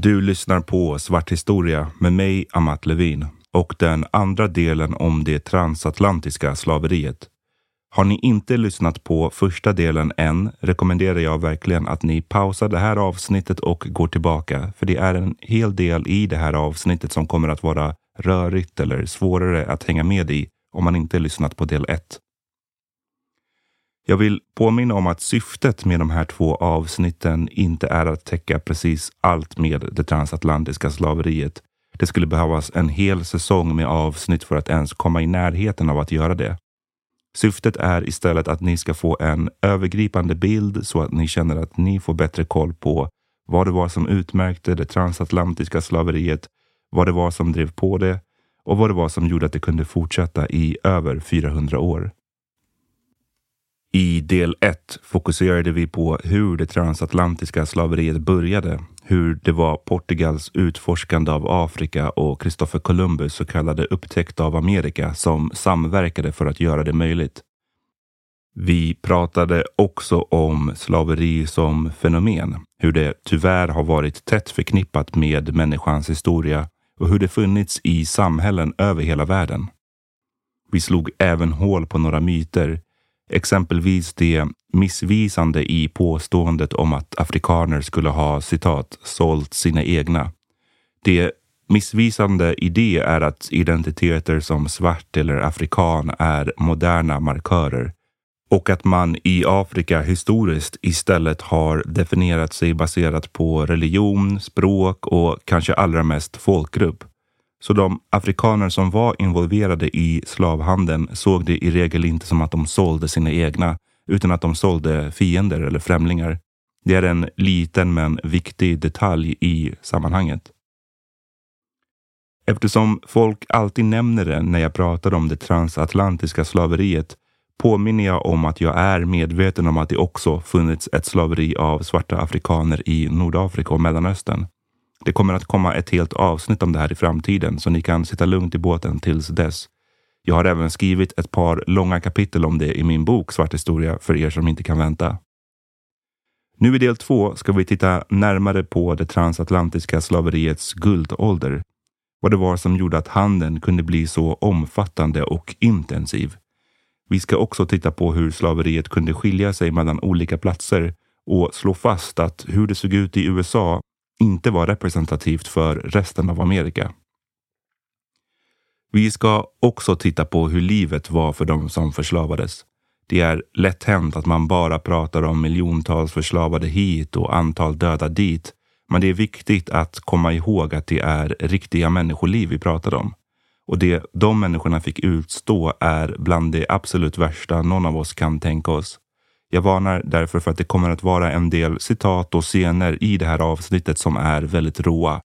Du lyssnar på Svart historia med mig, Amat Levin och den andra delen om det transatlantiska slaveriet. Har ni inte lyssnat på första delen än rekommenderar jag verkligen att ni pausar det här avsnittet och går tillbaka. För det är en hel del i det här avsnittet som kommer att vara rörigt eller svårare att hänga med i om man inte lyssnat på del 1. Jag vill påminna om att syftet med de här två avsnitten inte är att täcka precis allt med det transatlantiska slaveriet. Det skulle behövas en hel säsong med avsnitt för att ens komma i närheten av att göra det. Syftet är istället att ni ska få en övergripande bild så att ni känner att ni får bättre koll på vad det var som utmärkte det transatlantiska slaveriet, vad det var som drev på det och vad det var som gjorde att det kunde fortsätta i över 400 år. I del 1 fokuserade vi på hur det transatlantiska slaveriet började, hur det var Portugals utforskande av Afrika och Kristoffer Columbus så kallade upptäckt av Amerika som samverkade för att göra det möjligt. Vi pratade också om slaveri som fenomen, hur det tyvärr har varit tätt förknippat med människans historia och hur det funnits i samhällen över hela världen. Vi slog även hål på några myter Exempelvis det missvisande i påståendet om att afrikaner skulle ha citat sålt sina egna. Det missvisande i det är att identiteter som svart eller afrikan är moderna markörer och att man i Afrika historiskt istället har definierat sig baserat på religion, språk och kanske allra mest folkgrupp. Så de afrikaner som var involverade i slavhandeln såg det i regel inte som att de sålde sina egna, utan att de sålde fiender eller främlingar. Det är en liten men viktig detalj i sammanhanget. Eftersom folk alltid nämner det när jag pratar om det transatlantiska slaveriet påminner jag om att jag är medveten om att det också funnits ett slaveri av svarta afrikaner i Nordafrika och Mellanöstern. Det kommer att komma ett helt avsnitt om det här i framtiden, så ni kan sitta lugnt i båten tills dess. Jag har även skrivit ett par långa kapitel om det i min bok Svart historia för er som inte kan vänta. Nu i del två ska vi titta närmare på det transatlantiska slaveriets guldålder. Vad det var som gjorde att handeln kunde bli så omfattande och intensiv. Vi ska också titta på hur slaveriet kunde skilja sig mellan olika platser och slå fast att hur det såg ut i USA inte var representativt för resten av Amerika. Vi ska också titta på hur livet var för de som förslavades. Det är lätt hänt att man bara pratar om miljontals förslavade hit och antal döda dit. Men det är viktigt att komma ihåg att det är riktiga människoliv vi pratar om. Och det de människorna fick utstå är bland det absolut värsta någon av oss kan tänka oss. Jag varnar därför för att det kommer att vara en del citat och scener i det här avsnittet som är väldigt råa.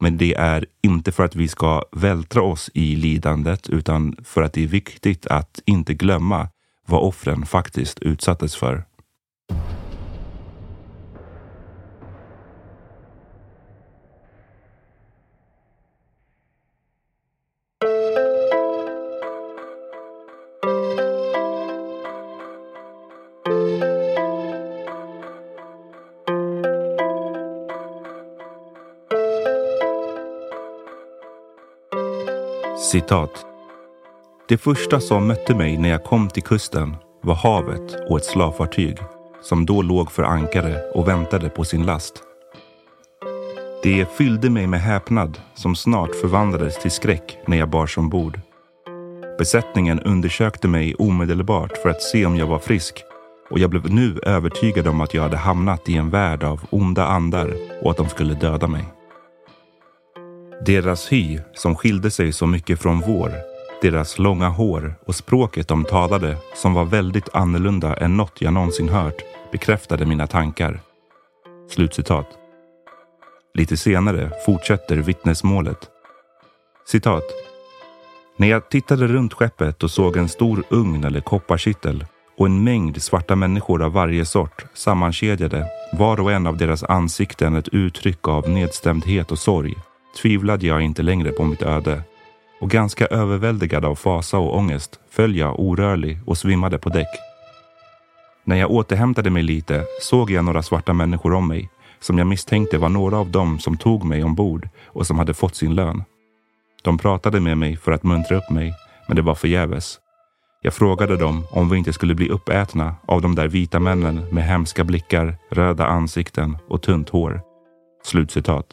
Men det är inte för att vi ska vältra oss i lidandet utan för att det är viktigt att inte glömma vad offren faktiskt utsattes för. Citat. Det första som mötte mig när jag kom till kusten var havet och ett slavfartyg som då låg för ankare och väntade på sin last. Det fyllde mig med häpnad som snart förvandlades till skräck när jag bars ombord. Besättningen undersökte mig omedelbart för att se om jag var frisk och jag blev nu övertygad om att jag hade hamnat i en värld av onda andar och att de skulle döda mig. Deras hy, som skilde sig så mycket från vår, deras långa hår och språket de talade, som var väldigt annorlunda än något jag någonsin hört, bekräftade mina tankar. Slutcitat. Lite senare fortsätter vittnesmålet. Citat. När jag tittade runt skeppet och såg en stor ugn eller kopparkittel och en mängd svarta människor av varje sort sammankedjade, var och en av deras ansikten ett uttryck av nedstämdhet och sorg, tvivlade jag inte längre på mitt öde och ganska överväldigad av fasa och ångest föll jag orörlig och svimmade på däck. När jag återhämtade mig lite såg jag några svarta människor om mig som jag misstänkte var några av dem som tog mig ombord och som hade fått sin lön. De pratade med mig för att muntra upp mig, men det var förgäves. Jag frågade dem om vi inte skulle bli uppätna av de där vita männen med hemska blickar, röda ansikten och tunt hår. Slutcitat.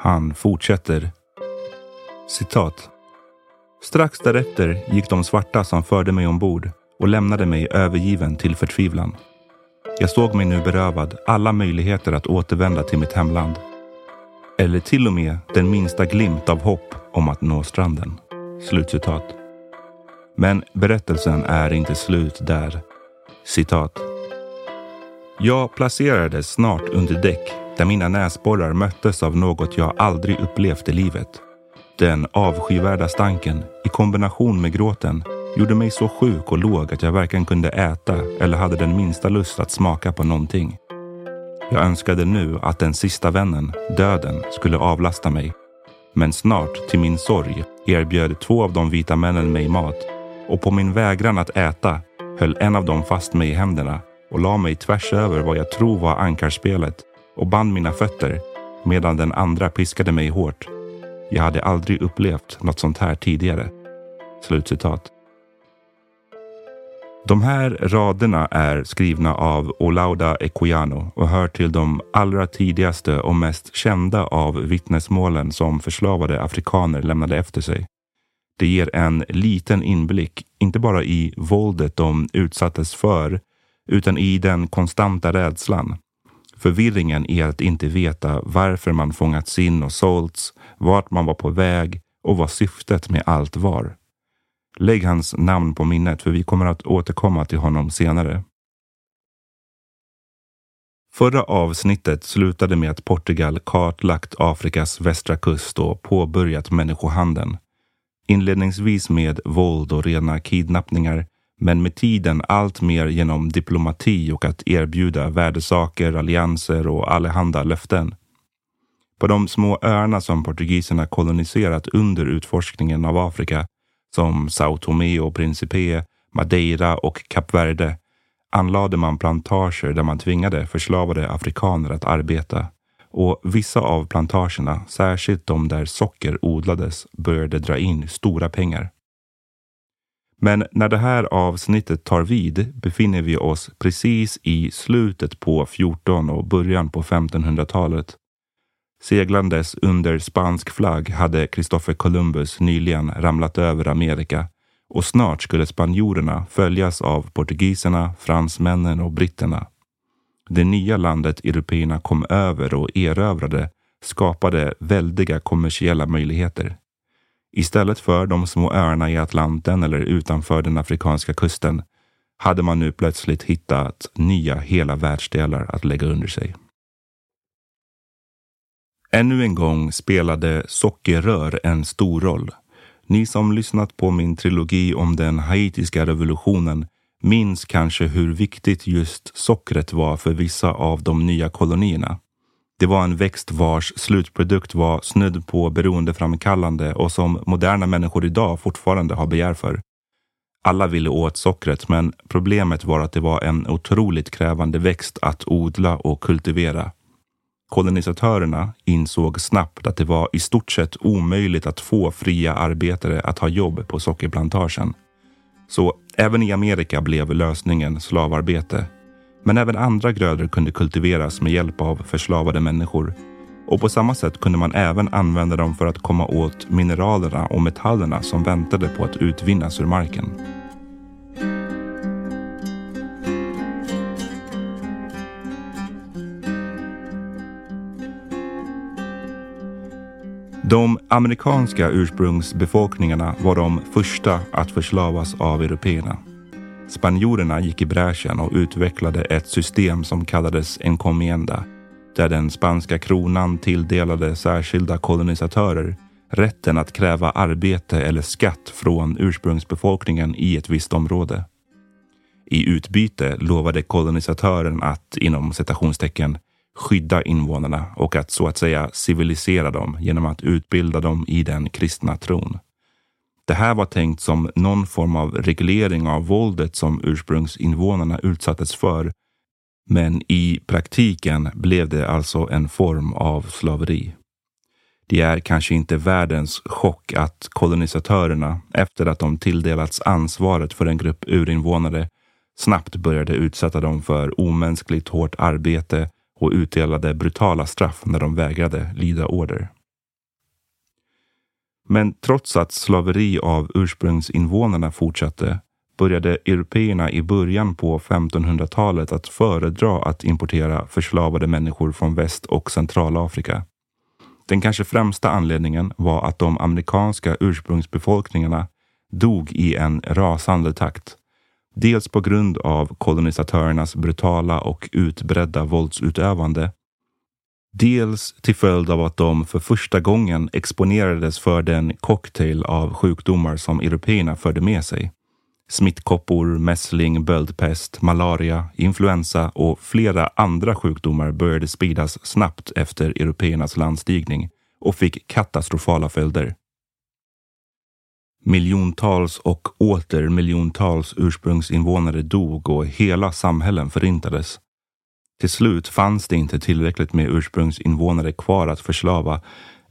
Han fortsätter. Citat. Strax därefter gick de svarta som förde mig ombord och lämnade mig övergiven till förtvivlan. Jag såg mig nu berövad alla möjligheter att återvända till mitt hemland. Eller till och med den minsta glimt av hopp om att nå stranden. Slutcitat. Men berättelsen är inte slut där. Citat. Jag placerades snart under däck där mina näsborrar möttes av något jag aldrig upplevt i livet. Den avskyvärda stanken i kombination med gråten gjorde mig så sjuk och låg att jag varken kunde äta eller hade den minsta lust att smaka på någonting. Jag önskade nu att den sista vännen, döden, skulle avlasta mig. Men snart, till min sorg, erbjöd två av de vita männen mig mat och på min vägran att äta höll en av dem fast mig i händerna och la mig tvärs över vad jag tror var ankarspelet och band mina fötter medan den andra piskade mig hårt. Jag hade aldrig upplevt något sånt här tidigare. Slutcitat. De här raderna är skrivna av Olauda Equiano och hör till de allra tidigaste och mest kända av vittnesmålen som förslavade afrikaner lämnade efter sig. Det ger en liten inblick, inte bara i våldet de utsattes för, utan i den konstanta rädslan. Förvirringen i att inte veta varför man fångats in och sålts, vart man var på väg och vad syftet med allt var. Lägg hans namn på minnet för vi kommer att återkomma till honom senare. Förra avsnittet slutade med att Portugal kartlagt Afrikas västra kust och påbörjat människohandeln. Inledningsvis med våld och rena kidnappningar, men med tiden allt mer genom diplomati och att erbjuda värdesaker, allianser och allehanda löften. På de små öarna som portugiserna koloniserat under utforskningen av Afrika som Sao Tomé och Principe, Madeira och Kap Verde anlade man plantager där man tvingade förslavade afrikaner att arbeta. Och vissa av plantagerna, särskilt de där socker odlades, började dra in stora pengar. Men när det här avsnittet tar vid befinner vi oss precis i slutet på 14 och början på 1500-talet Seglandes under spansk flagg hade Kristoffer Columbus nyligen ramlat över Amerika och snart skulle spanjorerna följas av portugiserna, fransmännen och britterna. Det nya landet européerna kom över och erövrade skapade väldiga kommersiella möjligheter. Istället för de små öarna i Atlanten eller utanför den afrikanska kusten hade man nu plötsligt hittat nya hela världsdelar att lägga under sig. Ännu en gång spelade sockerrör en stor roll. Ni som lyssnat på min trilogi om den haitiska revolutionen minns kanske hur viktigt just sockret var för vissa av de nya kolonierna. Det var en växt vars slutprodukt var snudd på beroendeframkallande och som moderna människor idag fortfarande har begär för. Alla ville åt sockret, men problemet var att det var en otroligt krävande växt att odla och kultivera. Kolonisatörerna insåg snabbt att det var i stort sett omöjligt att få fria arbetare att ha jobb på sockerplantagen. Så även i Amerika blev lösningen slavarbete. Men även andra grödor kunde kultiveras med hjälp av förslavade människor. Och på samma sätt kunde man även använda dem för att komma åt mineralerna och metallerna som väntade på att utvinnas ur marken. De amerikanska ursprungsbefolkningarna var de första att förslavas av européerna. Spanjorerna gick i bräschen och utvecklade ett system som kallades encomienda, där den spanska kronan tilldelade särskilda kolonisatörer rätten att kräva arbete eller skatt från ursprungsbefolkningen i ett visst område. I utbyte lovade kolonisatören att, inom citationstecken, skydda invånarna och att så att säga civilisera dem genom att utbilda dem i den kristna tron. Det här var tänkt som någon form av reglering av våldet som ursprungsinvånarna utsattes för. Men i praktiken blev det alltså en form av slaveri. Det är kanske inte världens chock att kolonisatörerna, efter att de tilldelats ansvaret för en grupp urinvånare, snabbt började utsätta dem för omänskligt hårt arbete och utdelade brutala straff när de vägrade lyda order. Men trots att slaveri av ursprungsinvånarna fortsatte började européerna i början på 1500-talet att föredra att importera förslavade människor från Väst och Centralafrika. Den kanske främsta anledningen var att de amerikanska ursprungsbefolkningarna dog i en rasande takt Dels på grund av kolonisatörernas brutala och utbredda våldsutövande. Dels till följd av att de för första gången exponerades för den cocktail av sjukdomar som européerna förde med sig. Smittkoppor, mässling, böldpest, malaria, influensa och flera andra sjukdomar började spridas snabbt efter européernas landstigning och fick katastrofala följder. Miljontals och åter miljontals ursprungsinvånare dog och hela samhällen förintades. Till slut fanns det inte tillräckligt med ursprungsinvånare kvar att förslava.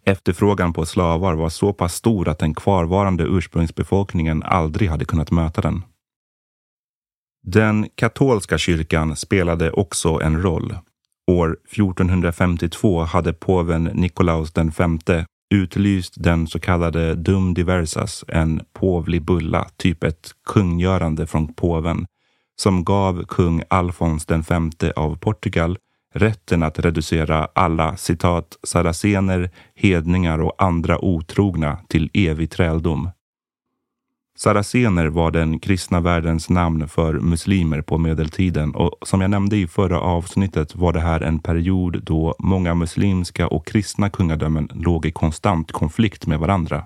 Efterfrågan på slavar var så pass stor att den kvarvarande ursprungsbefolkningen aldrig hade kunnat möta den. Den katolska kyrkan spelade också en roll. År 1452 hade påven Nikolaus V utlyst den så kallade dum diversas, en påvlig bulla, typ ett kungörande från påven, som gav kung Alfons den femte av Portugal rätten att reducera alla citat saracener, hedningar och andra otrogna till evig träldom. Saracener var den kristna världens namn för muslimer på medeltiden och som jag nämnde i förra avsnittet var det här en period då många muslimska och kristna kungadömen låg i konstant konflikt med varandra.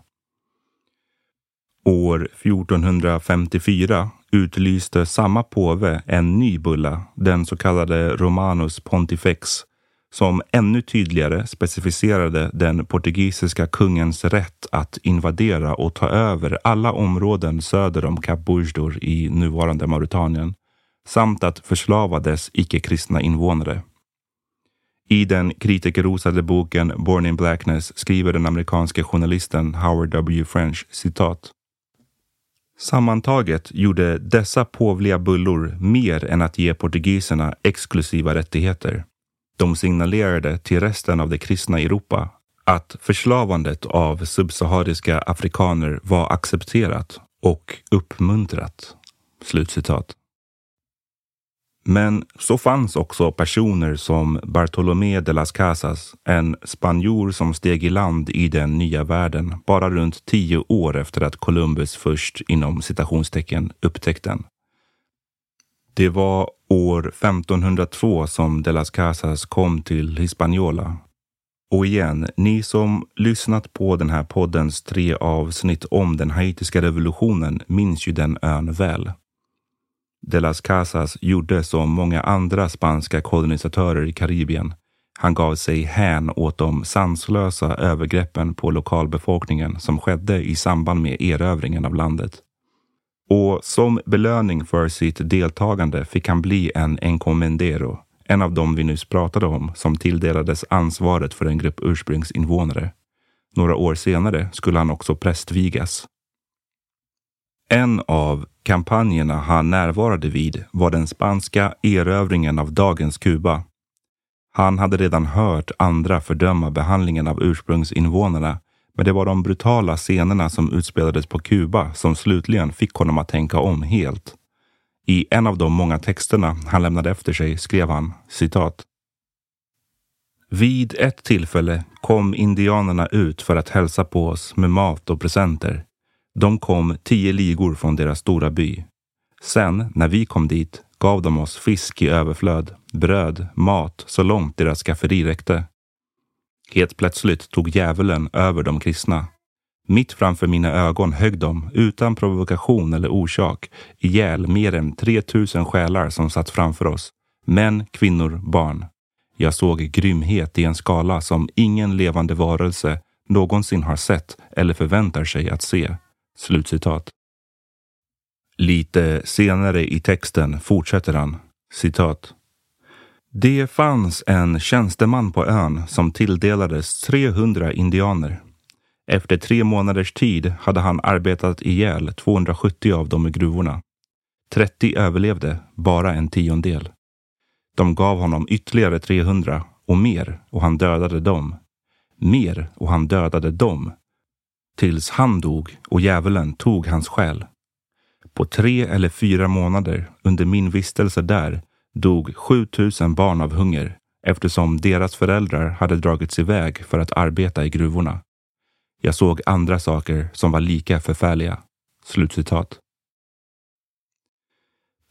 År 1454 utlyste samma påve en ny bulla, den så kallade Romanus Pontifex, som ännu tydligare specificerade den portugisiska kungens rätt att invadera och ta över alla områden söder om Kap Bujdor i nuvarande Mauritanien samt att förslava dess icke-kristna invånare. I den kritikerrosade boken Born in Blackness skriver den amerikanske journalisten Howard W. French citat. Sammantaget gjorde dessa påvliga bullor mer än att ge portugiserna exklusiva rättigheter. De signalerade till resten av det kristna Europa att förslavandet av subsahariska afrikaner var accepterat och uppmuntrat. Slutcitat. Men så fanns också personer som Bartolomé de las Casas, en spanjor som steg i land i den nya världen bara runt tio år efter att Columbus först inom citationstecken upptäckte den. Det var år 1502 som de las Casas kom till Hispaniola. Och igen, ni som lyssnat på den här poddens tre avsnitt om den haitiska revolutionen minns ju den ön väl. De las Casas gjorde som många andra spanska kolonisatörer i Karibien. Han gav sig hän åt de sanslösa övergreppen på lokalbefolkningen som skedde i samband med erövringen av landet. Och som belöning för sitt deltagande fick han bli en encomendero, en av dem vi nyss pratade om, som tilldelades ansvaret för en grupp ursprungsinvånare. Några år senare skulle han också prästvigas. En av kampanjerna han närvarade vid var den spanska erövringen av dagens Kuba. Han hade redan hört andra fördöma behandlingen av ursprungsinvånarna, men det var de brutala scenerna som utspelades på Kuba som slutligen fick honom att tänka om helt. I en av de många texterna han lämnade efter sig skrev han citat. Vid ett tillfälle kom indianerna ut för att hälsa på oss med mat och presenter. De kom tio ligor från deras stora by. Sen, när vi kom dit, gav de oss fisk i överflöd, bröd, mat så långt deras skafferi räckte. Helt plötsligt tog djävulen över de kristna. Mitt framför mina ögon högg de, utan provokation eller orsak, ihjäl mer än 3000 själar som satt framför oss. Män, kvinnor, barn. Jag såg grymhet i en skala som ingen levande varelse någonsin har sett eller förväntar sig att se. Slutcitat. Lite senare i texten fortsätter han, citat. Det fanns en tjänsteman på ön som tilldelades 300 indianer. Efter tre månaders tid hade han arbetat ihjäl 270 av dem i gruvorna. 30 överlevde, bara en tiondel. De gav honom ytterligare 300 och mer och han dödade dem. Mer och han dödade dem. Tills han dog och djävulen tog hans själ. På tre eller fyra månader under min vistelse där dog 7000 barn av hunger eftersom deras föräldrar hade dragits iväg för att arbeta i gruvorna. Jag såg andra saker som var lika förfärliga. Slutcitat.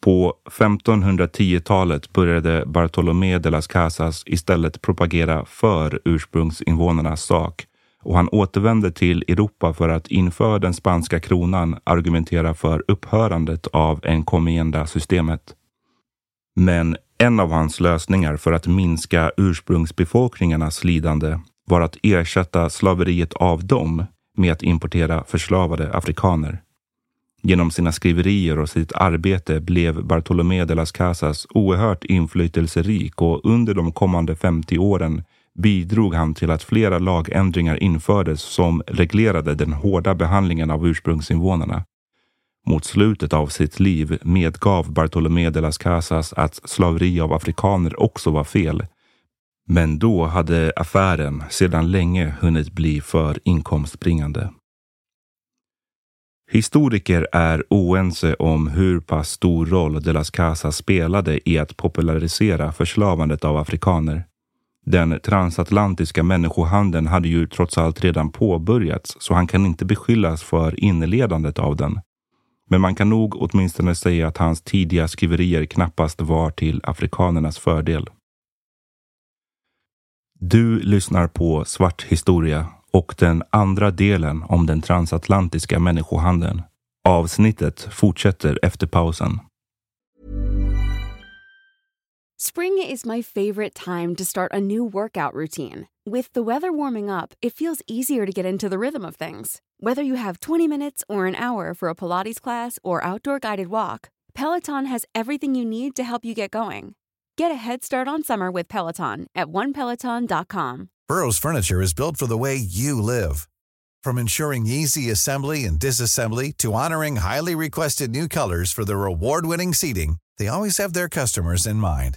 På 1510-talet började Bartolomé de las Casas istället propagera för ursprungsinvånarnas sak och han återvände till Europa för att inför den spanska kronan argumentera för upphörandet av encomienda-systemet. Men en av hans lösningar för att minska ursprungsbefolkningarnas lidande var att ersätta slaveriet av dem med att importera förslavade afrikaner. Genom sina skriverier och sitt arbete blev Bartolomé de las Casas oerhört inflytelserik och under de kommande 50 åren bidrog han till att flera lagändringar infördes som reglerade den hårda behandlingen av ursprungsinvånarna. Mot slutet av sitt liv medgav Bartolomé de las Casas att slaveri av afrikaner också var fel. Men då hade affären sedan länge hunnit bli för inkomstbringande. Historiker är oense om hur pass stor roll de las Casas spelade i att popularisera förslavandet av afrikaner. Den transatlantiska människohandeln hade ju trots allt redan påbörjats så han kan inte beskyllas för inledandet av den. Men man kan nog åtminstone säga att hans tidiga skriverier knappast var till afrikanernas fördel. Du lyssnar på Svart historia och den andra delen om den transatlantiska människohandeln. Avsnittet fortsätter efter pausen. Spring is my favorite time to start a new workout routine. With the weather warming up, it feels easier to get into the rhythm of things. Whether you have 20 minutes or an hour for a Pilates class or outdoor guided walk, Peloton has everything you need to help you get going. Get a head start on summer with Peloton at onepeloton.com. Burrow's furniture is built for the way you live. From ensuring easy assembly and disassembly to honoring highly requested new colors for their award-winning seating, they always have their customers in mind.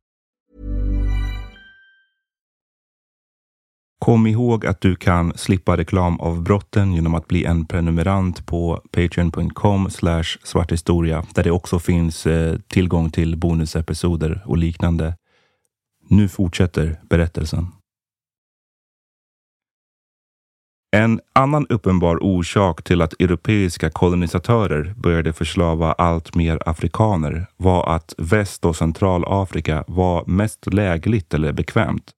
Kom ihåg att du kan slippa reklamavbrotten genom att bli en prenumerant på patreon.com svarthistoria där det också finns eh, tillgång till bonusepisoder och liknande. Nu fortsätter berättelsen. En annan uppenbar orsak till att europeiska kolonisatörer började förslava allt mer afrikaner var att Väst och Centralafrika var mest lägligt eller bekvämt.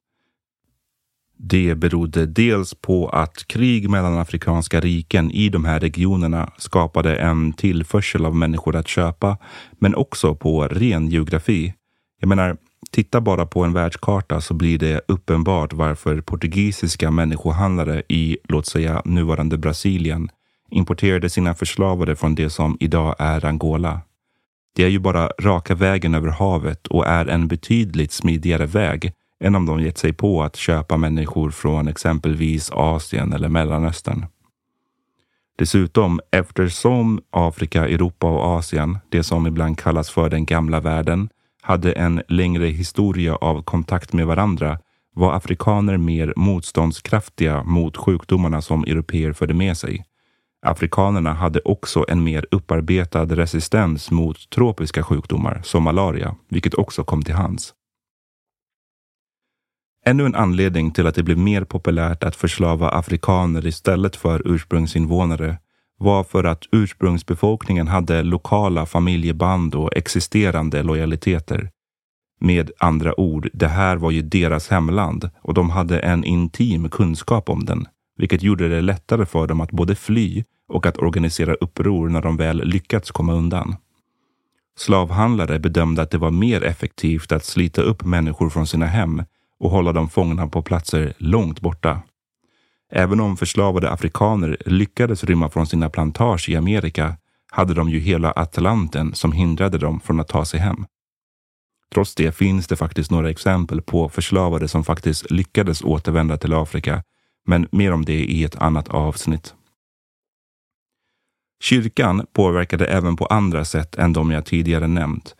Det berodde dels på att krig mellan afrikanska riken i de här regionerna skapade en tillförsel av människor att köpa, men också på ren geografi. Jag menar, Titta bara på en världskarta så blir det uppenbart varför portugisiska människohandlare i, låt säga, nuvarande Brasilien importerade sina förslavade från det som idag är Angola. Det är ju bara raka vägen över havet och är en betydligt smidigare väg än om de gett sig på att köpa människor från exempelvis Asien eller Mellanöstern. Dessutom, eftersom Afrika, Europa och Asien, det som ibland kallas för den gamla världen, hade en längre historia av kontakt med varandra var afrikaner mer motståndskraftiga mot sjukdomarna som europeer förde med sig. Afrikanerna hade också en mer upparbetad resistens mot tropiska sjukdomar som malaria, vilket också kom till hands. Ännu en anledning till att det blev mer populärt att förslava afrikaner istället för ursprungsinvånare var för att ursprungsbefolkningen hade lokala familjeband och existerande lojaliteter. Med andra ord, det här var ju deras hemland och de hade en intim kunskap om den, vilket gjorde det lättare för dem att både fly och att organisera uppror när de väl lyckats komma undan. Slavhandlare bedömde att det var mer effektivt att slita upp människor från sina hem och hålla dem fångna på platser långt borta. Även om förslavade afrikaner lyckades rymma från sina plantage i Amerika hade de ju hela Atlanten som hindrade dem från att ta sig hem. Trots det finns det faktiskt några exempel på förslavade som faktiskt lyckades återvända till Afrika, men mer om det i ett annat avsnitt. Kyrkan påverkade även på andra sätt än de jag tidigare nämnt.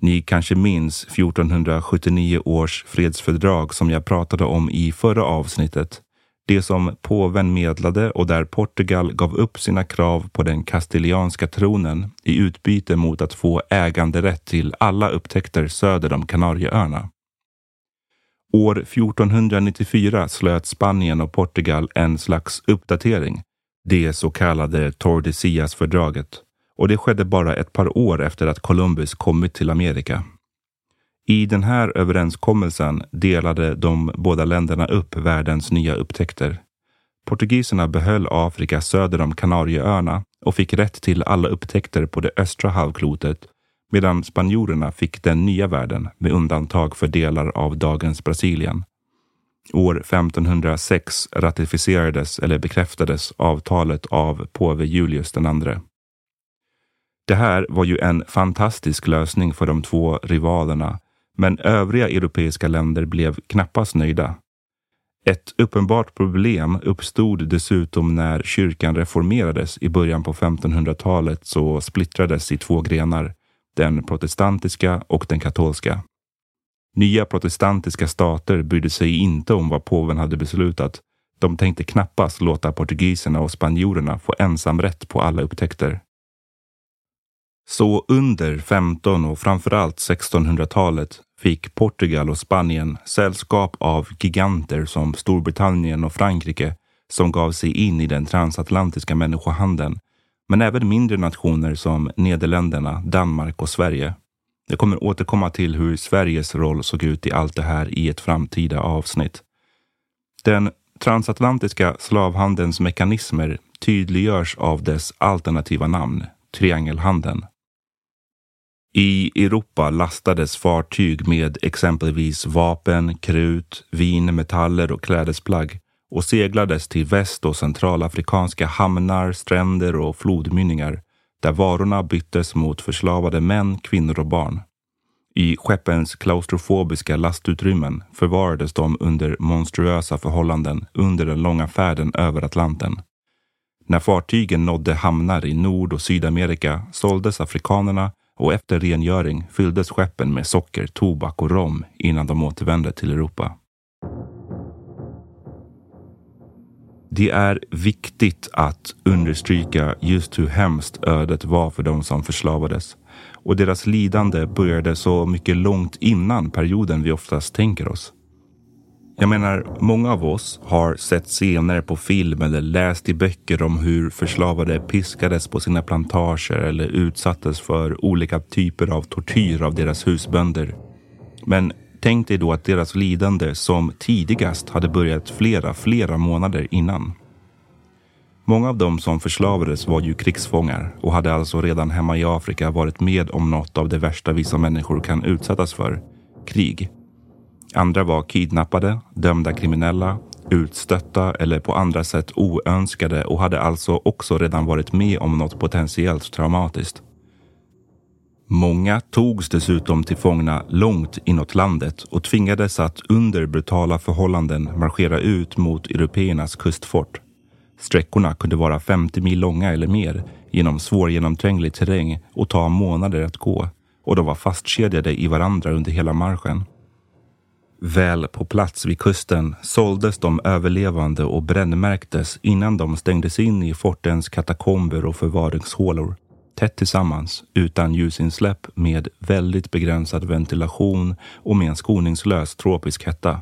Ni kanske minns 1479 års fredsfördrag som jag pratade om i förra avsnittet det som påven medlade och där Portugal gav upp sina krav på den kastilianska tronen i utbyte mot att få äganderätt till alla upptäckter söder om Kanarieöarna. År 1494 slöt Spanien och Portugal en slags uppdatering, det så kallade Tordesillas-fördraget, och det skedde bara ett par år efter att Columbus kommit till Amerika. I den här överenskommelsen delade de båda länderna upp världens nya upptäckter. Portugiserna behöll Afrika söder om Kanarieöarna och fick rätt till alla upptäckter på det östra halvklotet medan spanjorerna fick den nya världen med undantag för delar av dagens Brasilien. År 1506 ratificerades eller bekräftades avtalet av påve Julius II. Det här var ju en fantastisk lösning för de två rivalerna men övriga europeiska länder blev knappast nöjda. Ett uppenbart problem uppstod dessutom när kyrkan reformerades i början på 1500-talet så splittrades i två grenar, den protestantiska och den katolska. Nya protestantiska stater brydde sig inte om vad påven hade beslutat. De tänkte knappast låta portugiserna och spanjorerna få ensamrätt på alla upptäckter. Så under 15 och framförallt 1600-talet fick Portugal och Spanien sällskap av giganter som Storbritannien och Frankrike som gav sig in i den transatlantiska människohandeln, men även mindre nationer som Nederländerna, Danmark och Sverige. Jag kommer återkomma till hur Sveriges roll såg ut i allt det här i ett framtida avsnitt. Den transatlantiska slavhandelns mekanismer tydliggörs av dess alternativa namn, triangelhandeln. I Europa lastades fartyg med exempelvis vapen, krut, vin, metaller och klädesplagg och seglades till väst och centralafrikanska hamnar, stränder och flodmynningar där varorna byttes mot förslavade män, kvinnor och barn. I skeppens klaustrofobiska lastutrymmen förvarades de under monstruösa förhållanden under den långa färden över Atlanten. När fartygen nådde hamnar i Nord och Sydamerika såldes afrikanerna och efter rengöring fylldes skeppen med socker, tobak och rom innan de återvände till Europa. Det är viktigt att understryka just hur hemskt ödet var för de som förslavades. Och deras lidande började så mycket långt innan perioden vi oftast tänker oss. Jag menar, många av oss har sett scener på film eller läst i böcker om hur förslavade piskades på sina plantager eller utsattes för olika typer av tortyr av deras husbönder. Men tänk dig då att deras lidande som tidigast hade börjat flera, flera månader innan. Många av dem som förslavades var ju krigsfångar och hade alltså redan hemma i Afrika varit med om något av det värsta vissa människor kan utsättas för. Krig. Andra var kidnappade, dömda kriminella, utstötta eller på andra sätt oönskade och hade alltså också redan varit med om något potentiellt traumatiskt. Många togs dessutom till fångna långt inåt landet och tvingades att under brutala förhållanden marschera ut mot européernas kustfort. Sträckorna kunde vara 50 mil långa eller mer genom svårgenomtränglig terräng och ta månader att gå och de var fastkedjade i varandra under hela marschen. Väl på plats vid kusten såldes de överlevande och brännmärktes innan de stängdes in i fortens katakomber och förvaringshålor. Tätt tillsammans, utan ljusinsläpp, med väldigt begränsad ventilation och med en skoningslös tropisk hetta.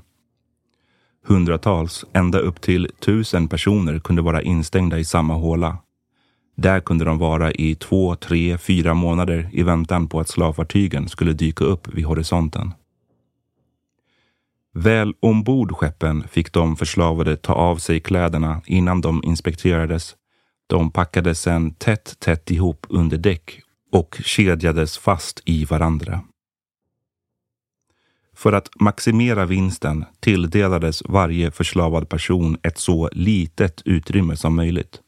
Hundratals, ända upp till tusen personer kunde vara instängda i samma håla. Där kunde de vara i två, tre, fyra månader i väntan på att slavfartygen skulle dyka upp vid horisonten. Väl ombord skeppen fick de förslavade ta av sig kläderna innan de inspekterades. De packades sedan tätt, tätt ihop under däck och kedjades fast i varandra. För att maximera vinsten tilldelades varje förslavad person ett så litet utrymme som möjligt.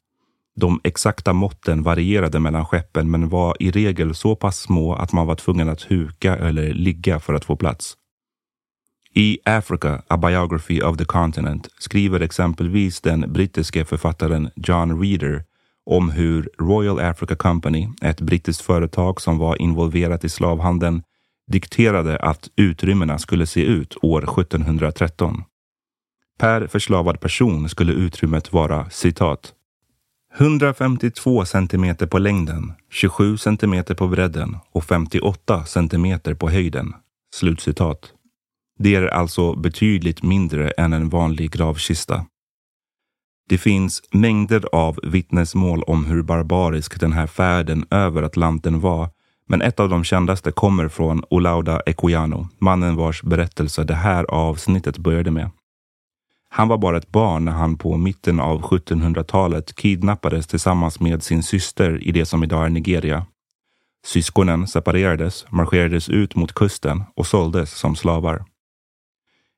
De exakta måtten varierade mellan skeppen men var i regel så pass små att man var tvungen att huka eller ligga för att få plats. I Africa, A Biography of the Continent skriver exempelvis den brittiske författaren John Reader om hur Royal Africa Company, ett brittiskt företag som var involverat i slavhandeln, dikterade att utrymmena skulle se ut år 1713. Per förslavad person skulle utrymmet vara citat 152 centimeter på längden, 27 centimeter på bredden och 58 centimeter på höjden. Slutcitat. Det är alltså betydligt mindre än en vanlig gravkista. Det finns mängder av vittnesmål om hur barbarisk den här färden över Atlanten var, men ett av de kändaste kommer från Olauda Equiano, mannen vars berättelse det här avsnittet började med. Han var bara ett barn när han på mitten av 1700-talet kidnappades tillsammans med sin syster i det som idag är Nigeria. Syskonen separerades, marscherades ut mot kusten och såldes som slavar.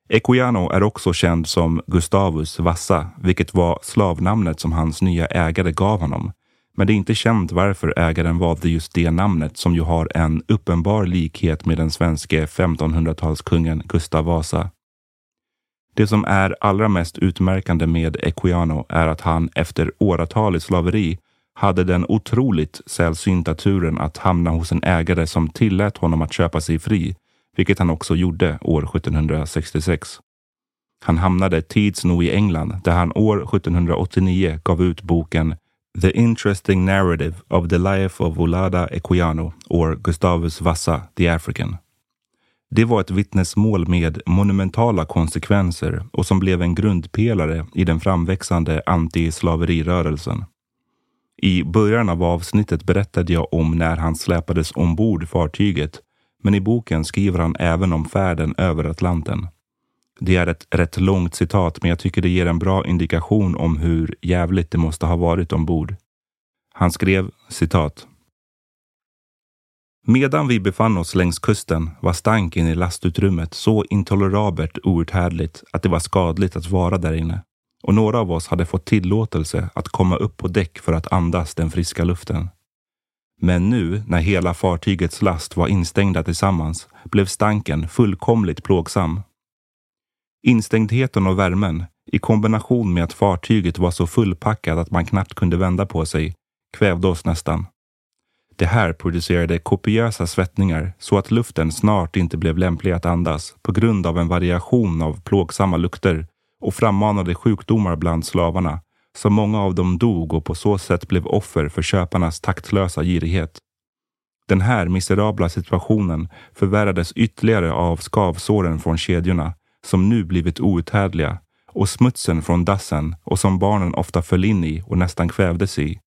Equiano är också känd som Gustavus Vassa, vilket var slavnamnet som hans nya ägare gav honom. Men det är inte känt varför ägaren valde just det namnet som ju har en uppenbar likhet med den svenske 1500-talskungen Gustav Vasa. Det som är allra mest utmärkande med Equiano är att han efter åratal i slaveri hade den otroligt sällsynta turen att hamna hos en ägare som tillät honom att köpa sig fri vilket han också gjorde år 1766. Han hamnade tids nog i England där han år 1789 gav ut boken The Interesting Narrative of the Life of Volada Equiano or Gustavus Vassa the African. Det var ett vittnesmål med monumentala konsekvenser och som blev en grundpelare i den framväxande antislaverirörelsen. I början av avsnittet berättade jag om när han släpades ombord fartyget men i boken skriver han även om färden över Atlanten. Det är ett rätt långt citat, men jag tycker det ger en bra indikation om hur jävligt det måste ha varit ombord. Han skrev citat. Medan vi befann oss längs kusten var stanken i lastutrymmet så intolerabelt outhärdligt att det var skadligt att vara där inne och några av oss hade fått tillåtelse att komma upp på däck för att andas den friska luften. Men nu, när hela fartygets last var instängda tillsammans, blev stanken fullkomligt plågsam. Instängdheten och värmen, i kombination med att fartyget var så fullpackat att man knappt kunde vända på sig, kvävde oss nästan. Det här producerade kopiösa svettningar så att luften snart inte blev lämplig att andas på grund av en variation av plågsamma lukter och frammanade sjukdomar bland slavarna så många av dem dog och på så sätt blev offer för köparnas taktlösa girighet. Den här miserabla situationen förvärrades ytterligare av skavsåren från kedjorna som nu blivit outhärdliga och smutsen från dassen och som barnen ofta föll in i och nästan kvävdes i.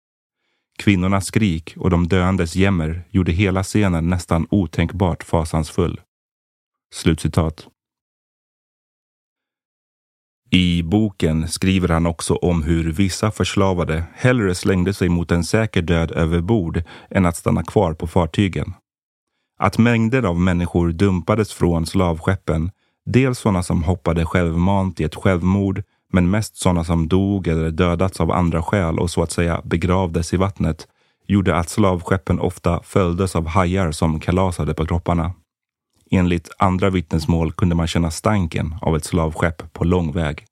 Kvinnornas skrik och de döendes jämmer gjorde hela scenen nästan otänkbart fasansfull. Slutcitat. I boken skriver han också om hur vissa förslavade hellre slängde sig mot en säker död över bord än att stanna kvar på fartygen. Att mängder av människor dumpades från slavskeppen, dels sådana som hoppade självmant i ett självmord, men mest sådana som dog eller dödats av andra skäl och så att säga begravdes i vattnet, gjorde att slavskeppen ofta följdes av hajar som kalasade på kropparna. Enligt andra vittnesmål kunde man känna stanken av ett slavskepp på lång väg.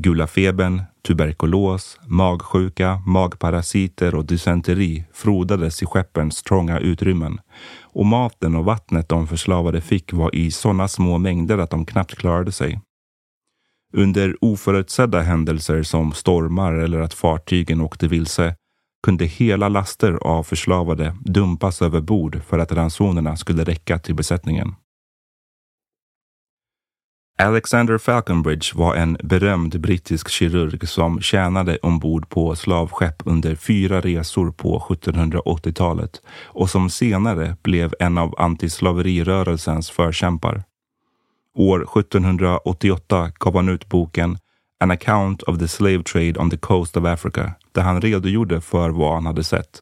Gula febern, tuberkulos, magsjuka, magparasiter och dysenteri frodades i skeppens trånga utrymmen och maten och vattnet de förslavade fick var i sådana små mängder att de knappt klarade sig. Under oförutsedda händelser som stormar eller att fartygen åkte vilse kunde hela laster av förslavade dumpas över bord för att ransonerna skulle räcka till besättningen. Alexander Falconbridge var en berömd brittisk kirurg som tjänade ombord på slavskepp under fyra resor på 1780-talet och som senare blev en av antislaverirörelsens förkämpar. År 1788 gav han ut boken An account of the slave trade on the coast of Africa där han redogjorde för vad han hade sett.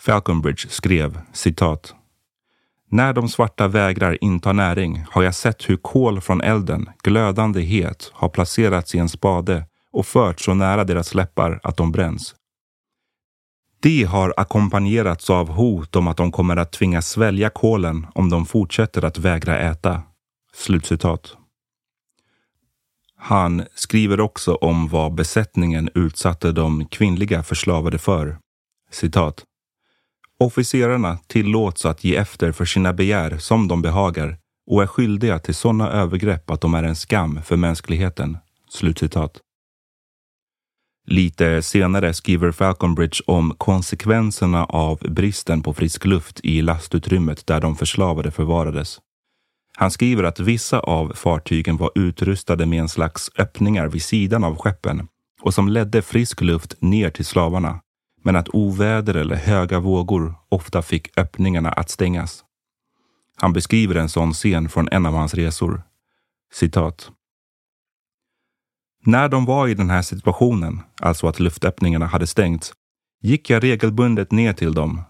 Falconbridge skrev citat när de svarta vägrar inta näring har jag sett hur kol från elden, glödande het, har placerats i en spade och förts så nära deras läppar att de bränns. Det har ackompanjerats av hot om att de kommer att tvingas svälja kolen om de fortsätter att vägra äta. Slutcitat. Han skriver också om vad besättningen utsatte de kvinnliga förslavade för. Citat. Officerarna tillåts att ge efter för sina begär som de behagar och är skyldiga till sådana övergrepp att de är en skam för mänskligheten. Slutcitat. Lite senare skriver Falconbridge om konsekvenserna av bristen på frisk luft i lastutrymmet där de förslavade förvarades. Han skriver att vissa av fartygen var utrustade med en slags öppningar vid sidan av skeppen och som ledde frisk luft ner till slavarna men att oväder eller höga vågor ofta fick öppningarna att stängas. Han beskriver en sån scen från en av hans resor. Citat. När de var i den här situationen, alltså att luftöppningarna hade stängts, gick jag regelbundet ner till dem,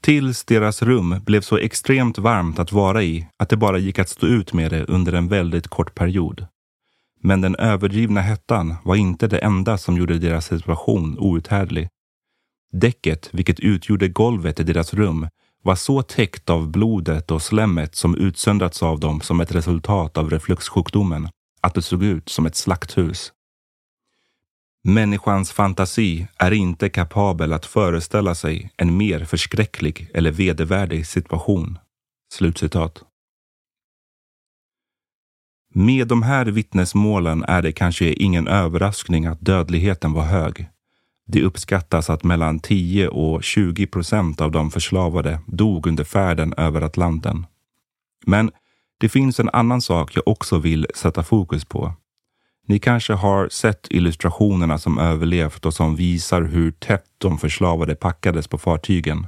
tills deras rum blev så extremt varmt att vara i att det bara gick att stå ut med det under en väldigt kort period. Men den överdrivna hettan var inte det enda som gjorde deras situation outhärdlig. Däcket, vilket utgjorde golvet i deras rum, var så täckt av blodet och slemmet som utsöndrats av dem som ett resultat av refluxsjukdomen att det såg ut som ett slakthus. Människans fantasi är inte kapabel att föreställa sig en mer förskräcklig eller vedervärdig situation. Slutcitat. Med de här vittnesmålen är det kanske ingen överraskning att dödligheten var hög. Det uppskattas att mellan 10 och 20 procent av de förslavade dog under färden över Atlanten. Men det finns en annan sak jag också vill sätta fokus på. Ni kanske har sett illustrationerna som överlevt och som visar hur tätt de förslavade packades på fartygen.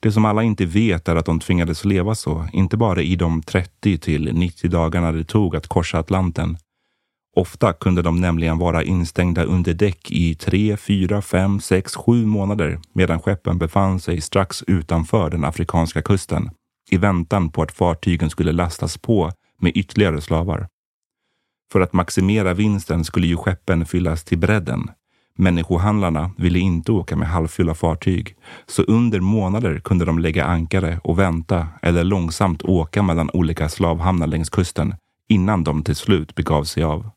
Det som alla inte vet är att de tvingades leva så, inte bara i de 30 till 90 dagarna det tog att korsa Atlanten, Ofta kunde de nämligen vara instängda under däck i tre, fyra, fem, sex, sju månader medan skeppen befann sig strax utanför den afrikanska kusten i väntan på att fartygen skulle lastas på med ytterligare slavar. För att maximera vinsten skulle ju skeppen fyllas till bredden. Människohandlarna ville inte åka med halvfulla fartyg, så under månader kunde de lägga ankare och vänta eller långsamt åka mellan olika slavhamnar längs kusten innan de till slut begav sig av.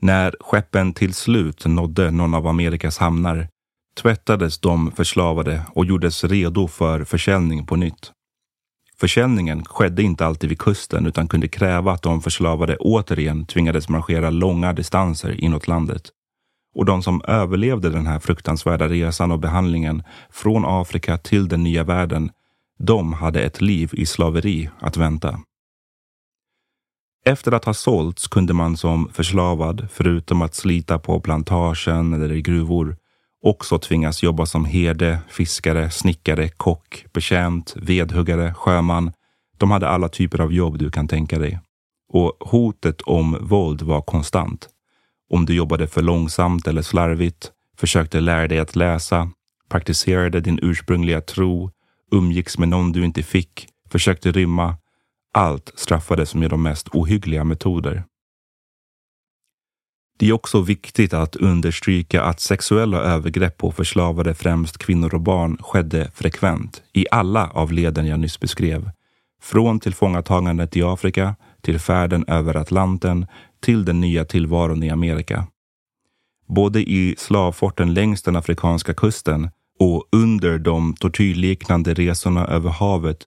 När skeppen till slut nådde någon av Amerikas hamnar tvättades de förslavade och gjordes redo för försäljning på nytt. Försäljningen skedde inte alltid vid kusten utan kunde kräva att de förslavade återigen tvingades marschera långa distanser inåt landet. Och de som överlevde den här fruktansvärda resan och behandlingen från Afrika till den nya världen, de hade ett liv i slaveri att vänta. Efter att ha sålts kunde man som förslavad, förutom att slita på plantagen eller i gruvor, också tvingas jobba som herde, fiskare, snickare, kock, betjänt, vedhuggare, sjöman. De hade alla typer av jobb du kan tänka dig. Och hotet om våld var konstant. Om du jobbade för långsamt eller slarvigt, försökte lära dig att läsa, praktiserade din ursprungliga tro, umgicks med någon du inte fick, försökte rymma. Allt straffades med de mest ohyggliga metoder. Det är också viktigt att understryka att sexuella övergrepp på förslavade främst kvinnor och barn skedde frekvent i alla av leden jag nyss beskrev. Från tillfångatagandet i Afrika till färden över Atlanten till den nya tillvaron i Amerika. Både i slavforten längs den afrikanska kusten och under de tortyrliknande resorna över havet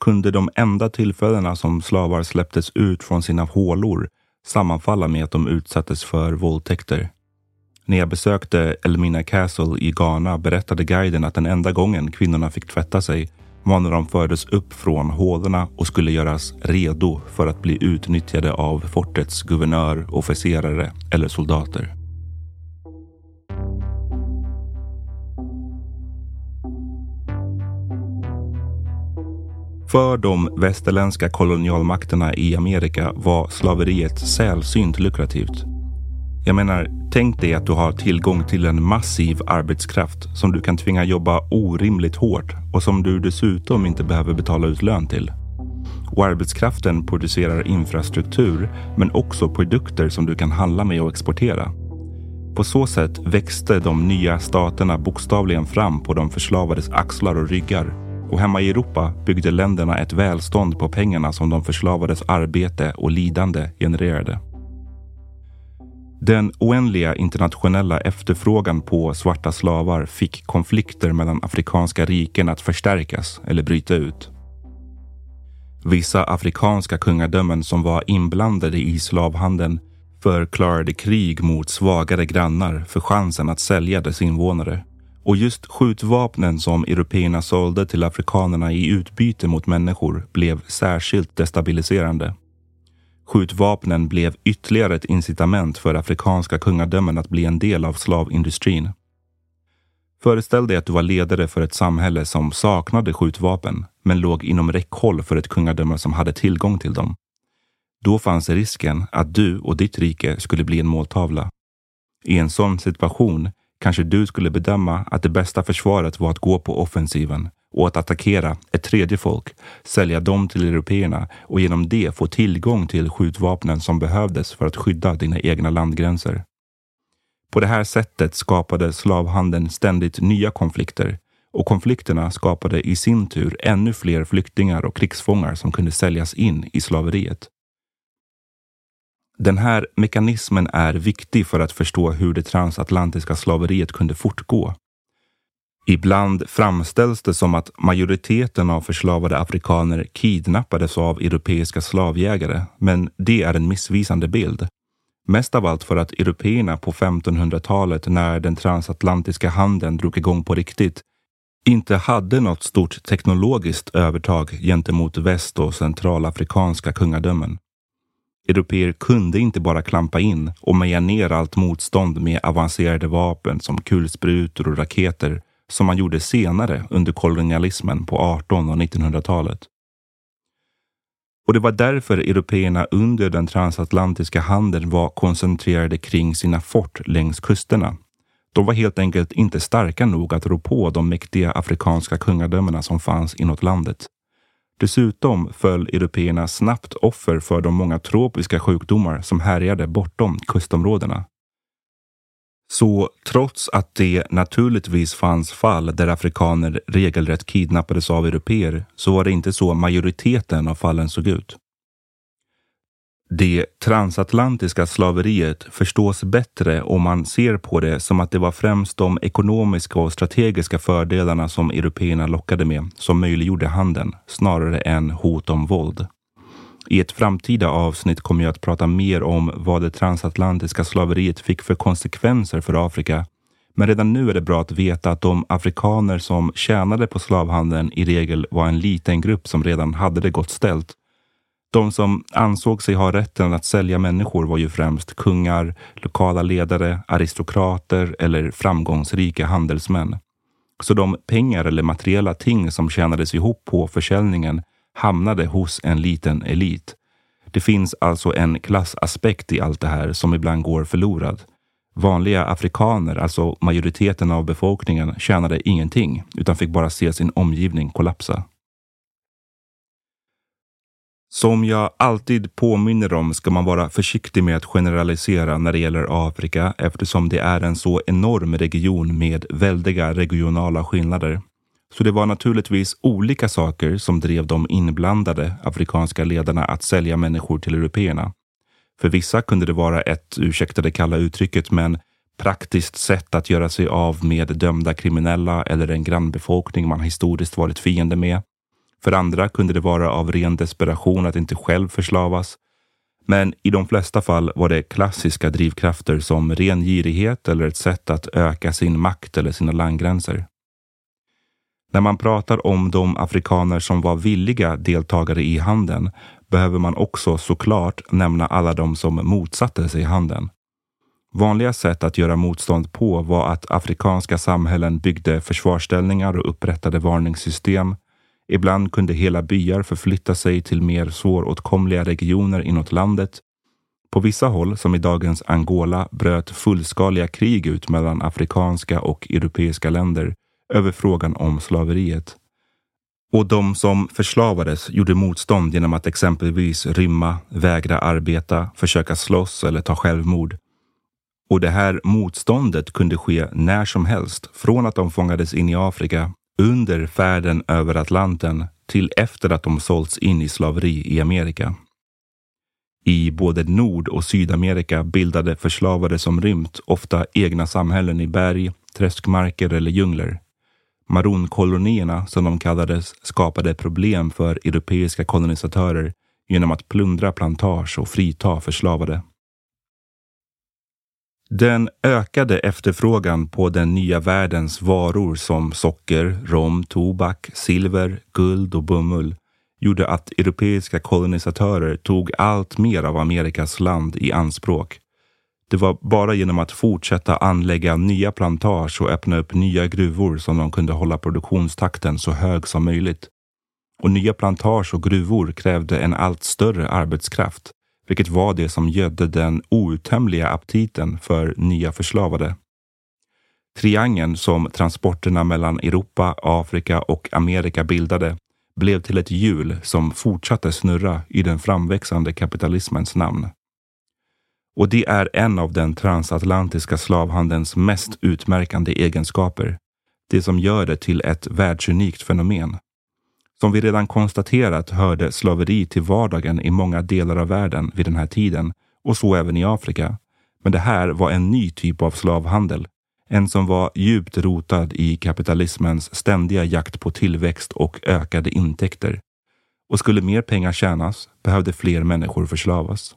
kunde de enda tillfällena som slavar släpptes ut från sina hålor sammanfalla med att de utsattes för våldtäkter. När jag besökte Elmina Castle i Ghana berättade guiden att den enda gången kvinnorna fick tvätta sig var när de fördes upp från hålorna och skulle göras redo för att bli utnyttjade av fortets guvernör, officerare eller soldater. För de västerländska kolonialmakterna i Amerika var slaveriet sällsynt lukrativt. Jag menar, tänk dig att du har tillgång till en massiv arbetskraft som du kan tvinga jobba orimligt hårt och som du dessutom inte behöver betala ut lön till. Och arbetskraften producerar infrastruktur men också produkter som du kan handla med och exportera. På så sätt växte de nya staterna bokstavligen fram på de förslavades axlar och ryggar och hemma i Europa byggde länderna ett välstånd på pengarna som de förslavades arbete och lidande genererade. Den oändliga internationella efterfrågan på svarta slavar fick konflikter mellan afrikanska riken att förstärkas eller bryta ut. Vissa afrikanska kungadömen som var inblandade i slavhandeln förklarade krig mot svagare grannar för chansen att sälja dess invånare. Och just skjutvapnen som européerna sålde till afrikanerna i utbyte mot människor blev särskilt destabiliserande. Skjutvapnen blev ytterligare ett incitament för afrikanska kungadömen att bli en del av slavindustrin. Föreställ dig att du var ledare för ett samhälle som saknade skjutvapen, men låg inom räckhåll för ett kungadöme som hade tillgång till dem. Då fanns risken att du och ditt rike skulle bli en måltavla. I en sån situation kanske du skulle bedöma att det bästa försvaret var att gå på offensiven och att attackera ett tredje folk, sälja dem till européerna och genom det få tillgång till skjutvapnen som behövdes för att skydda dina egna landgränser. På det här sättet skapade slavhandeln ständigt nya konflikter och konflikterna skapade i sin tur ännu fler flyktingar och krigsfångar som kunde säljas in i slaveriet. Den här mekanismen är viktig för att förstå hur det transatlantiska slaveriet kunde fortgå. Ibland framställs det som att majoriteten av förslavade afrikaner kidnappades av europeiska slavjägare, men det är en missvisande bild. Mest av allt för att européerna på 1500-talet, när den transatlantiska handeln drog igång på riktigt, inte hade något stort teknologiskt övertag gentemot väst och centralafrikanska kungadömen. Europeer kunde inte bara klampa in och meja ner allt motstånd med avancerade vapen som kulsprutor och raketer som man gjorde senare under kolonialismen på 1800 och 1900-talet. Och det var därför européerna under den transatlantiska handeln var koncentrerade kring sina fort längs kusterna. De var helt enkelt inte starka nog att rå på de mäktiga afrikanska kungadömena som fanns inåt landet. Dessutom föll européerna snabbt offer för de många tropiska sjukdomar som härjade bortom kustområdena. Så trots att det naturligtvis fanns fall där afrikaner regelrätt kidnappades av europeer så var det inte så majoriteten av fallen såg ut. Det transatlantiska slaveriet förstås bättre om man ser på det som att det var främst de ekonomiska och strategiska fördelarna som européerna lockade med som möjliggjorde handeln, snarare än hot om våld. I ett framtida avsnitt kommer jag att prata mer om vad det transatlantiska slaveriet fick för konsekvenser för Afrika. Men redan nu är det bra att veta att de afrikaner som tjänade på slavhandeln i regel var en liten grupp som redan hade det gott ställt de som ansåg sig ha rätten att sälja människor var ju främst kungar, lokala ledare, aristokrater eller framgångsrika handelsmän. Så de pengar eller materiella ting som tjänades ihop på försäljningen hamnade hos en liten elit. Det finns alltså en klassaspekt i allt det här som ibland går förlorad. Vanliga afrikaner, alltså majoriteten av befolkningen, tjänade ingenting utan fick bara se sin omgivning kollapsa. Som jag alltid påminner om ska man vara försiktig med att generalisera när det gäller Afrika eftersom det är en så enorm region med väldiga regionala skillnader. Så det var naturligtvis olika saker som drev de inblandade afrikanska ledarna att sälja människor till européerna. För vissa kunde det vara ett, ursäkta det kalla uttrycket, men praktiskt sätt att göra sig av med dömda kriminella eller en grannbefolkning man historiskt varit fiende med. För andra kunde det vara av ren desperation att inte själv förslavas. Men i de flesta fall var det klassiska drivkrafter som ren girighet eller ett sätt att öka sin makt eller sina landgränser. När man pratar om de afrikaner som var villiga deltagare i handeln behöver man också såklart nämna alla de som motsatte sig handeln. Vanliga sätt att göra motstånd på var att afrikanska samhällen byggde försvarsställningar och upprättade varningssystem Ibland kunde hela byar förflytta sig till mer svåråtkomliga regioner inåt landet. På vissa håll, som i dagens Angola, bröt fullskaliga krig ut mellan afrikanska och europeiska länder över frågan om slaveriet. Och de som förslavades gjorde motstånd genom att exempelvis rymma, vägra arbeta, försöka slåss eller ta självmord. Och det här motståndet kunde ske när som helst, från att de fångades in i Afrika under färden över Atlanten till efter att de sålts in i slaveri i Amerika. I både Nord och Sydamerika bildade förslavade som rymt ofta egna samhällen i berg, träskmarker eller djungler. Maronkolonierna, som de kallades, skapade problem för europeiska kolonisatörer genom att plundra plantage och frita förslavade. Den ökade efterfrågan på den nya världens varor som socker, rom, tobak, silver, guld och bomull gjorde att europeiska kolonisatörer tog allt mer av Amerikas land i anspråk. Det var bara genom att fortsätta anlägga nya plantage och öppna upp nya gruvor som de kunde hålla produktionstakten så hög som möjligt. Och nya plantage och gruvor krävde en allt större arbetskraft vilket var det som gödde den outtömliga aptiten för nya förslavade. Triangeln som transporterna mellan Europa, Afrika och Amerika bildade blev till ett hjul som fortsatte snurra i den framväxande kapitalismens namn. Och det är en av den transatlantiska slavhandelns mest utmärkande egenskaper. Det som gör det till ett världsunikt fenomen. Som vi redan konstaterat hörde slaveri till vardagen i många delar av världen vid den här tiden och så även i Afrika. Men det här var en ny typ av slavhandel. En som var djupt rotad i kapitalismens ständiga jakt på tillväxt och ökade intäkter. Och skulle mer pengar tjänas behövde fler människor förslavas.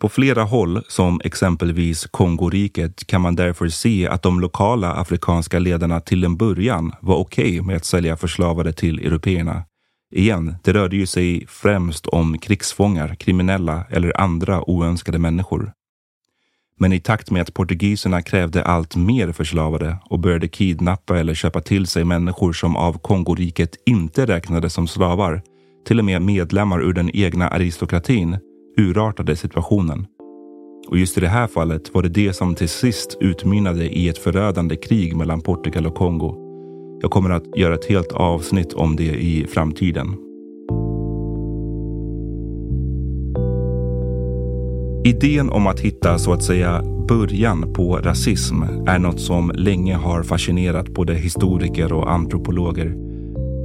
På flera håll, som exempelvis Kongoriket, kan man därför se att de lokala afrikanska ledarna till en början var okej okay med att sälja förslavade till européerna. Igen, det rörde ju sig främst om krigsfångar, kriminella eller andra oönskade människor. Men i takt med att portugiserna krävde allt mer förslavade och började kidnappa eller köpa till sig människor som av Kongoriket inte räknades som slavar, till och med medlemmar ur den egna aristokratin, urartade situationen. Och just i det här fallet var det det som till sist utmynnade i ett förödande krig mellan Portugal och Kongo. Jag kommer att göra ett helt avsnitt om det i framtiden. Idén om att hitta så att säga början på rasism är något som länge har fascinerat både historiker och antropologer.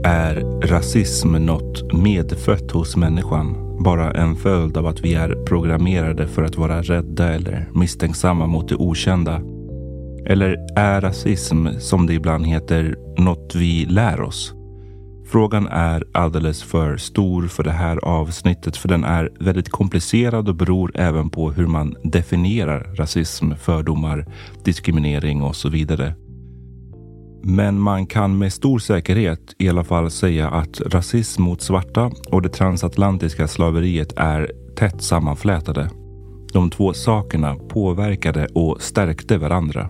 Är rasism något medfött hos människan? Bara en följd av att vi är programmerade för att vara rädda eller misstänksamma mot det okända? Eller är rasism, som det ibland heter, något vi lär oss? Frågan är alldeles för stor för det här avsnittet för den är väldigt komplicerad och beror även på hur man definierar rasism, fördomar, diskriminering och så vidare. Men man kan med stor säkerhet i alla fall säga att rasism mot svarta och det transatlantiska slaveriet är tätt sammanflätade. De två sakerna påverkade och stärkte varandra.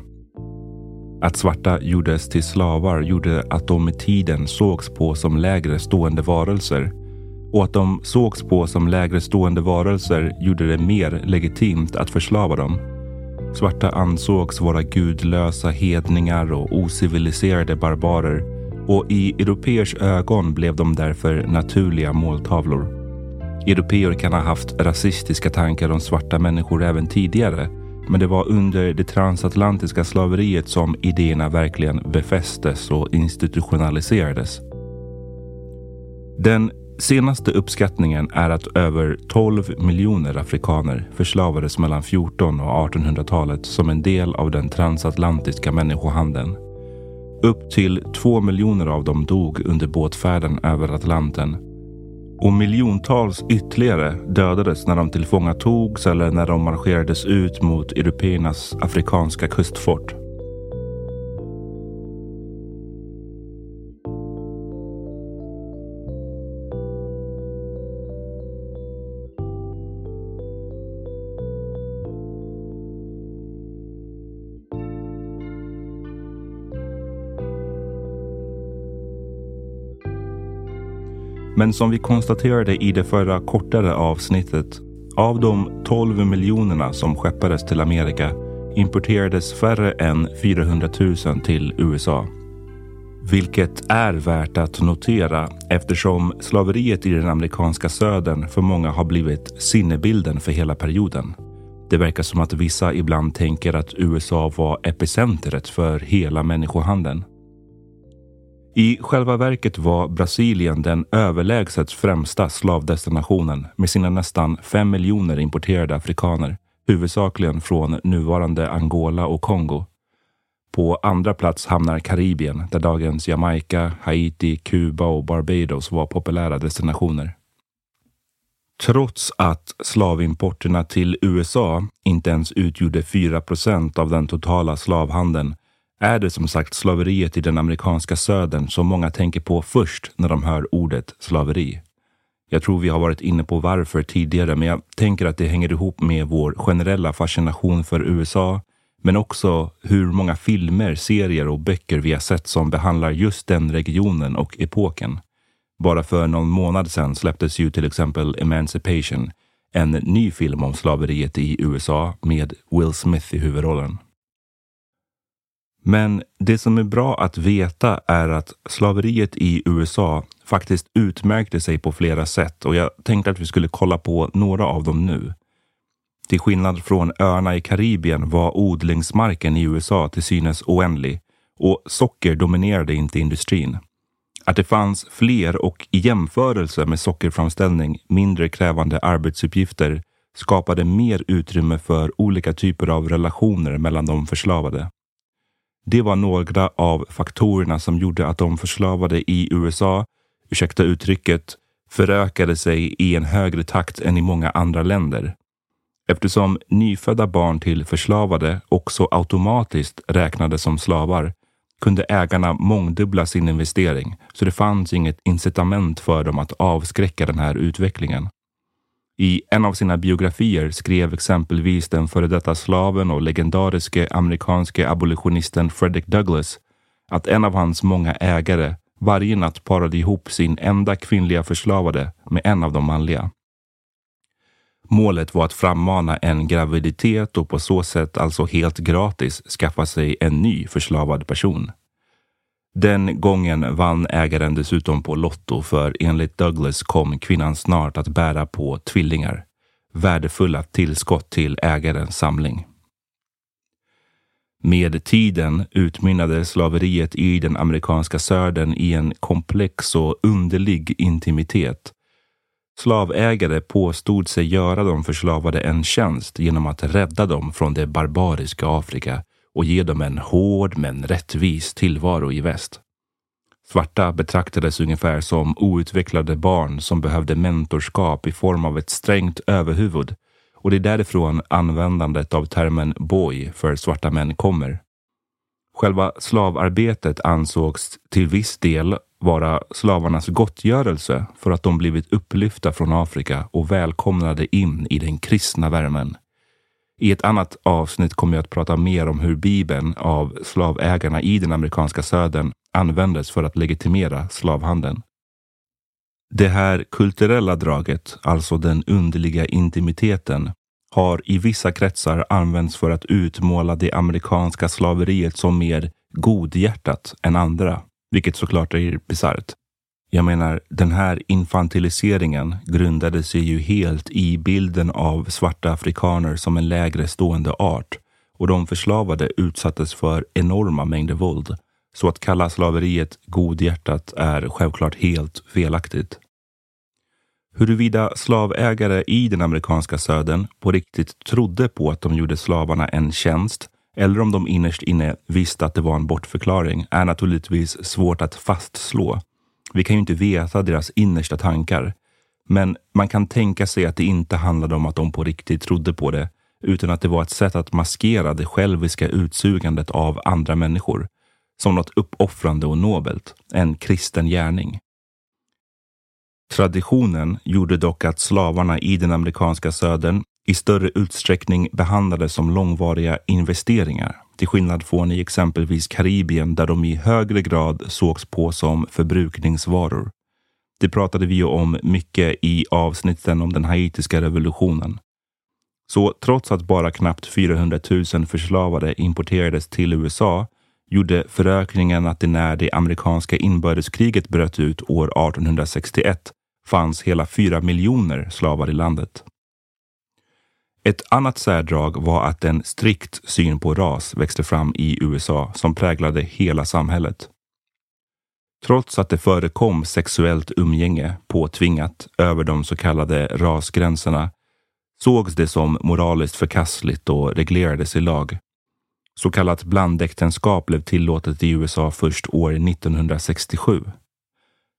Att svarta gjordes till slavar gjorde att de med tiden sågs på som lägre stående varelser. Och att de sågs på som lägre stående varelser gjorde det mer legitimt att förslava dem. Svarta ansågs vara gudlösa hedningar och ociviliserade barbarer och i europeers ögon blev de därför naturliga måltavlor. Europeer kan ha haft rasistiska tankar om svarta människor även tidigare men det var under det transatlantiska slaveriet som idéerna verkligen befästes och institutionaliserades. Den senaste uppskattningen är att över 12 miljoner afrikaner förslavades mellan 14 och 1800-talet som en del av den transatlantiska människohandeln. Upp till 2 miljoner av dem dog under båtfärden över Atlanten och miljontals ytterligare dödades när de tillfångatogs eller när de marscherades ut mot européernas afrikanska kustfort. Men som vi konstaterade i det förra kortare avsnittet, av de 12 miljonerna som skeppades till Amerika importerades färre än 400 000 till USA. Vilket är värt att notera eftersom slaveriet i den amerikanska södern för många har blivit sinnebilden för hela perioden. Det verkar som att vissa ibland tänker att USA var epicentret för hela människohandeln. I själva verket var Brasilien den överlägset främsta slavdestinationen med sina nästan fem miljoner importerade afrikaner, huvudsakligen från nuvarande Angola och Kongo. På andra plats hamnar Karibien, där dagens Jamaica, Haiti, Kuba och Barbados var populära destinationer. Trots att slavimporterna till USA inte ens utgjorde 4% av den totala slavhandeln är det som sagt slaveriet i den amerikanska södern som många tänker på först när de hör ordet slaveri. Jag tror vi har varit inne på varför tidigare, men jag tänker att det hänger ihop med vår generella fascination för USA, men också hur många filmer, serier och böcker vi har sett som behandlar just den regionen och epoken. Bara för någon månad sedan släpptes ju till exempel Emancipation, en ny film om slaveriet i USA med Will Smith i huvudrollen. Men det som är bra att veta är att slaveriet i USA faktiskt utmärkte sig på flera sätt och jag tänkte att vi skulle kolla på några av dem nu. Till skillnad från öarna i Karibien var odlingsmarken i USA till synes oändlig och socker dominerade inte industrin. Att det fanns fler och i jämförelse med sockerframställning mindre krävande arbetsuppgifter skapade mer utrymme för olika typer av relationer mellan de förslavade. Det var några av faktorerna som gjorde att de förslavade i USA, ursäkta uttrycket, förökade sig i en högre takt än i många andra länder. Eftersom nyfödda barn till förslavade också automatiskt räknades som slavar kunde ägarna mångdubbla sin investering, så det fanns inget incitament för dem att avskräcka den här utvecklingen. I en av sina biografier skrev exempelvis den före detta slaven och legendariske amerikanske abolitionisten Frederick Douglass att en av hans många ägare varje natt parade ihop sin enda kvinnliga förslavade med en av de manliga. Målet var att frammana en graviditet och på så sätt alltså helt gratis skaffa sig en ny förslavad person. Den gången vann ägaren dessutom på Lotto för enligt Douglas kom kvinnan snart att bära på tvillingar. Värdefulla tillskott till ägarens samling. Med tiden utmynnade slaveriet i den amerikanska södern i en komplex och underlig intimitet. Slavägare påstod sig göra de förslavade en tjänst genom att rädda dem från det barbariska Afrika och ge dem en hård men rättvis tillvaro i väst. Svarta betraktades ungefär som outvecklade barn som behövde mentorskap i form av ett strängt överhuvud och det är därifrån användandet av termen boy för svarta män kommer. Själva slavarbetet ansågs till viss del vara slavarnas gottgörelse för att de blivit upplyfta från Afrika och välkomnade in i den kristna värmen. I ett annat avsnitt kommer jag att prata mer om hur Bibeln av slavägarna i den amerikanska södern användes för att legitimera slavhandeln. Det här kulturella draget, alltså den underliga intimiteten, har i vissa kretsar använts för att utmåla det amerikanska slaveriet som mer godhjärtat än andra, vilket såklart är bisarrt. Jag menar, den här infantiliseringen grundade sig ju helt i bilden av svarta afrikaner som en lägre stående art och de förslavade utsattes för enorma mängder våld. Så att kalla slaveriet godhjärtat är självklart helt felaktigt. Huruvida slavägare i den amerikanska södern på riktigt trodde på att de gjorde slavarna en tjänst eller om de innerst inne visste att det var en bortförklaring är naturligtvis svårt att fastslå. Vi kan ju inte veta deras innersta tankar. Men man kan tänka sig att det inte handlade om att de på riktigt trodde på det, utan att det var ett sätt att maskera det själviska utsugandet av andra människor som något uppoffrande och nobelt, en kristen gärning. Traditionen gjorde dock att slavarna i den amerikanska södern i större utsträckning behandlades som långvariga investeringar, till skillnad från i exempelvis Karibien där de i högre grad sågs på som förbrukningsvaror. Det pratade vi ju om mycket i avsnitten om den haitiska revolutionen. Så trots att bara knappt 400 000 förslavade importerades till USA gjorde förökningen att det när det amerikanska inbördeskriget bröt ut år 1861 fanns hela fyra miljoner slavar i landet. Ett annat särdrag var att en strikt syn på ras växte fram i USA som präglade hela samhället. Trots att det förekom sexuellt umgänge påtvingat över de så kallade rasgränserna sågs det som moraliskt förkastligt och reglerades i lag. Så kallat blandäktenskap blev tillåtet i USA först år 1967.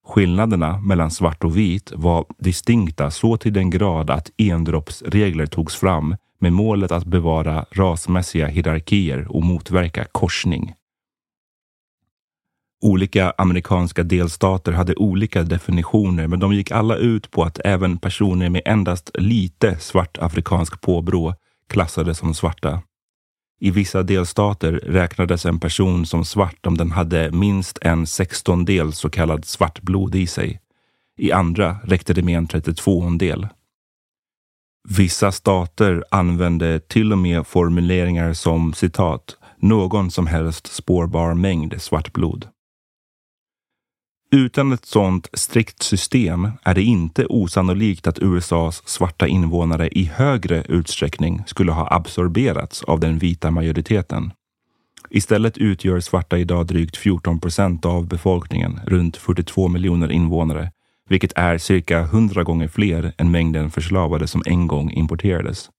Skillnaderna mellan svart och vit var distinkta så till den grad att endroppsregler togs fram med målet att bevara rasmässiga hierarkier och motverka korsning. Olika amerikanska delstater hade olika definitioner men de gick alla ut på att även personer med endast lite svart afrikansk påbrå klassades som svarta. I vissa delstater räknades en person som svart om den hade minst en sextondel så kallad svartblod i sig. I andra räckte det med en 32-ondel. Vissa stater använde till och med formuleringar som citat någon som helst spårbar mängd svartblod. Utan ett sådant strikt system är det inte osannolikt att USAs svarta invånare i högre utsträckning skulle ha absorberats av den vita majoriteten. Istället utgör svarta idag drygt 14 procent av befolkningen, runt 42 miljoner invånare, vilket är cirka 100 gånger fler än mängden förslavade som en gång importerades.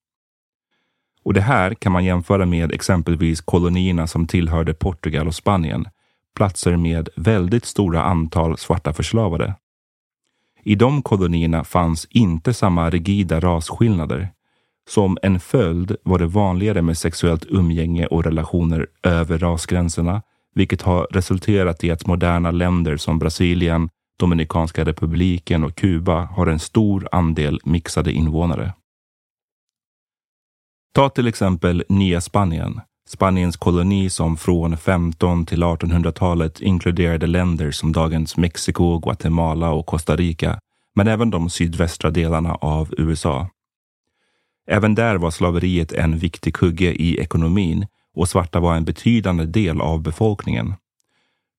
Och det här kan man jämföra med exempelvis kolonierna som tillhörde Portugal och Spanien, platser med väldigt stora antal svarta förslavade. I de kolonierna fanns inte samma rigida rasskillnader. Som en följd var det vanligare med sexuellt umgänge och relationer över rasgränserna, vilket har resulterat i att moderna länder som Brasilien, Dominikanska republiken och Kuba har en stor andel mixade invånare. Ta till exempel Nya Spanien Spaniens koloni som från 15 till 1800-talet inkluderade länder som dagens Mexiko, Guatemala och Costa Rica, men även de sydvästra delarna av USA. Även där var slaveriet en viktig kugge i ekonomin och svarta var en betydande del av befolkningen.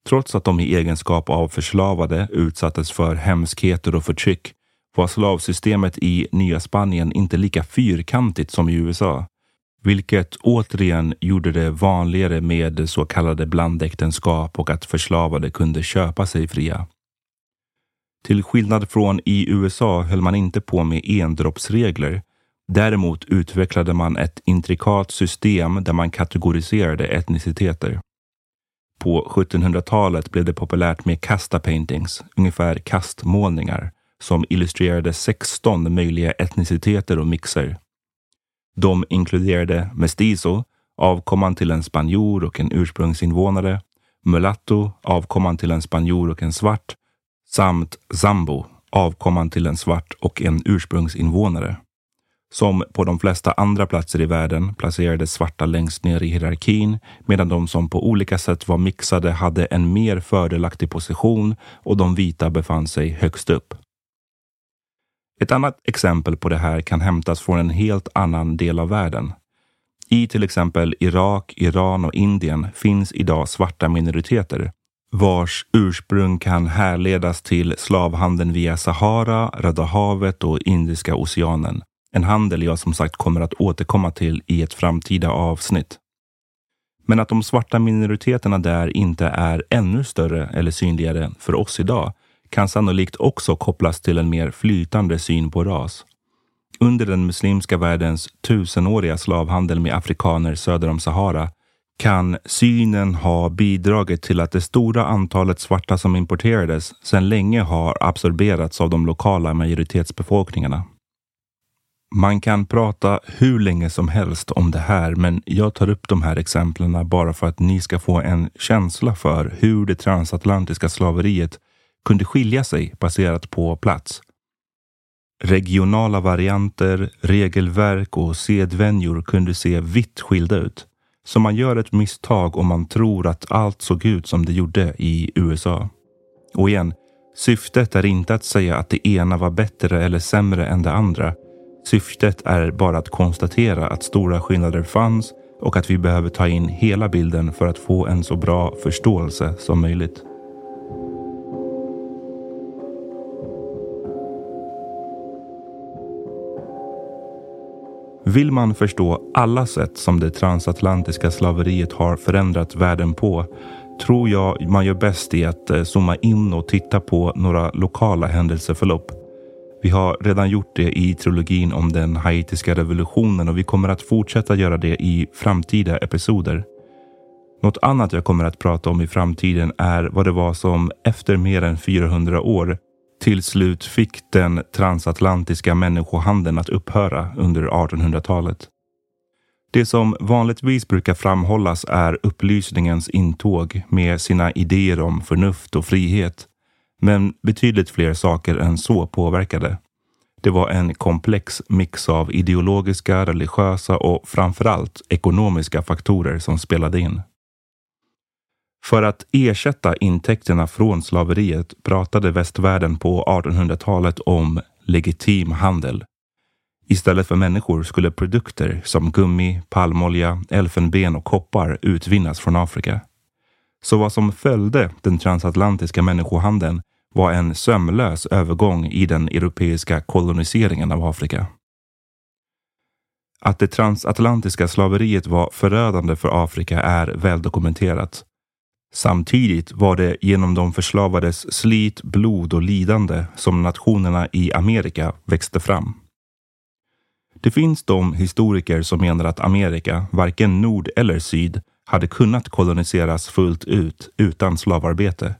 Trots att de i egenskap av förslavade utsattes för hemskheter och förtryck var slavsystemet i Nya Spanien inte lika fyrkantigt som i USA vilket återigen gjorde det vanligare med så kallade blandäktenskap och att förslavade kunde köpa sig fria. Till skillnad från i USA höll man inte på med endroppsregler. Däremot utvecklade man ett intrikat system där man kategoriserade etniciteter. På 1700-talet blev det populärt med kasta-paintings, ungefär kastmålningar, som illustrerade 16 möjliga etniciteter och mixer. De inkluderade mestizo, avkomman till en spanjor och en ursprungsinvånare, mulatto, avkomman till en spanjor och en svart, samt zambo, avkomman till en svart och en ursprungsinvånare. Som på de flesta andra platser i världen placerades svarta längst ner i hierarkin medan de som på olika sätt var mixade hade en mer fördelaktig position och de vita befann sig högst upp. Ett annat exempel på det här kan hämtas från en helt annan del av världen. I till exempel Irak, Iran och Indien finns idag svarta minoriteter vars ursprung kan härledas till slavhandeln via Sahara, Röda havet och Indiska oceanen. En handel jag som sagt kommer att återkomma till i ett framtida avsnitt. Men att de svarta minoriteterna där inte är ännu större eller synligare för oss idag kan sannolikt också kopplas till en mer flytande syn på ras. Under den muslimska världens tusenåriga slavhandel med afrikaner söder om Sahara kan synen ha bidragit till att det stora antalet svarta som importerades sedan länge har absorberats av de lokala majoritetsbefolkningarna. Man kan prata hur länge som helst om det här, men jag tar upp de här exemplen bara för att ni ska få en känsla för hur det transatlantiska slaveriet kunde skilja sig baserat på plats. Regionala varianter, regelverk och sedvänjor kunde se vitt skilda ut. Så man gör ett misstag om man tror att allt såg ut som det gjorde i USA. Och igen, syftet är inte att säga att det ena var bättre eller sämre än det andra. Syftet är bara att konstatera att stora skillnader fanns och att vi behöver ta in hela bilden för att få en så bra förståelse som möjligt. Vill man förstå alla sätt som det transatlantiska slaveriet har förändrat världen på tror jag man gör bäst i att eh, zooma in och titta på några lokala händelseförlopp. Vi har redan gjort det i trilogin om den haitiska revolutionen och vi kommer att fortsätta göra det i framtida episoder. Något annat jag kommer att prata om i framtiden är vad det var som efter mer än 400 år till slut fick den transatlantiska människohandeln att upphöra under 1800-talet. Det som vanligtvis brukar framhållas är upplysningens intåg med sina idéer om förnuft och frihet. Men betydligt fler saker än så påverkade. Det var en komplex mix av ideologiska, religiösa och framförallt ekonomiska faktorer som spelade in. För att ersätta intäkterna från slaveriet pratade västvärlden på 1800-talet om legitim handel. Istället för människor skulle produkter som gummi, palmolja, elfenben och koppar utvinnas från Afrika. Så vad som följde den transatlantiska människohandeln var en sömlös övergång i den europeiska koloniseringen av Afrika. Att det transatlantiska slaveriet var förödande för Afrika är väldokumenterat Samtidigt var det genom de förslavades slit, blod och lidande som nationerna i Amerika växte fram. Det finns de historiker som menar att Amerika, varken nord eller syd, hade kunnat koloniseras fullt ut utan slavarbete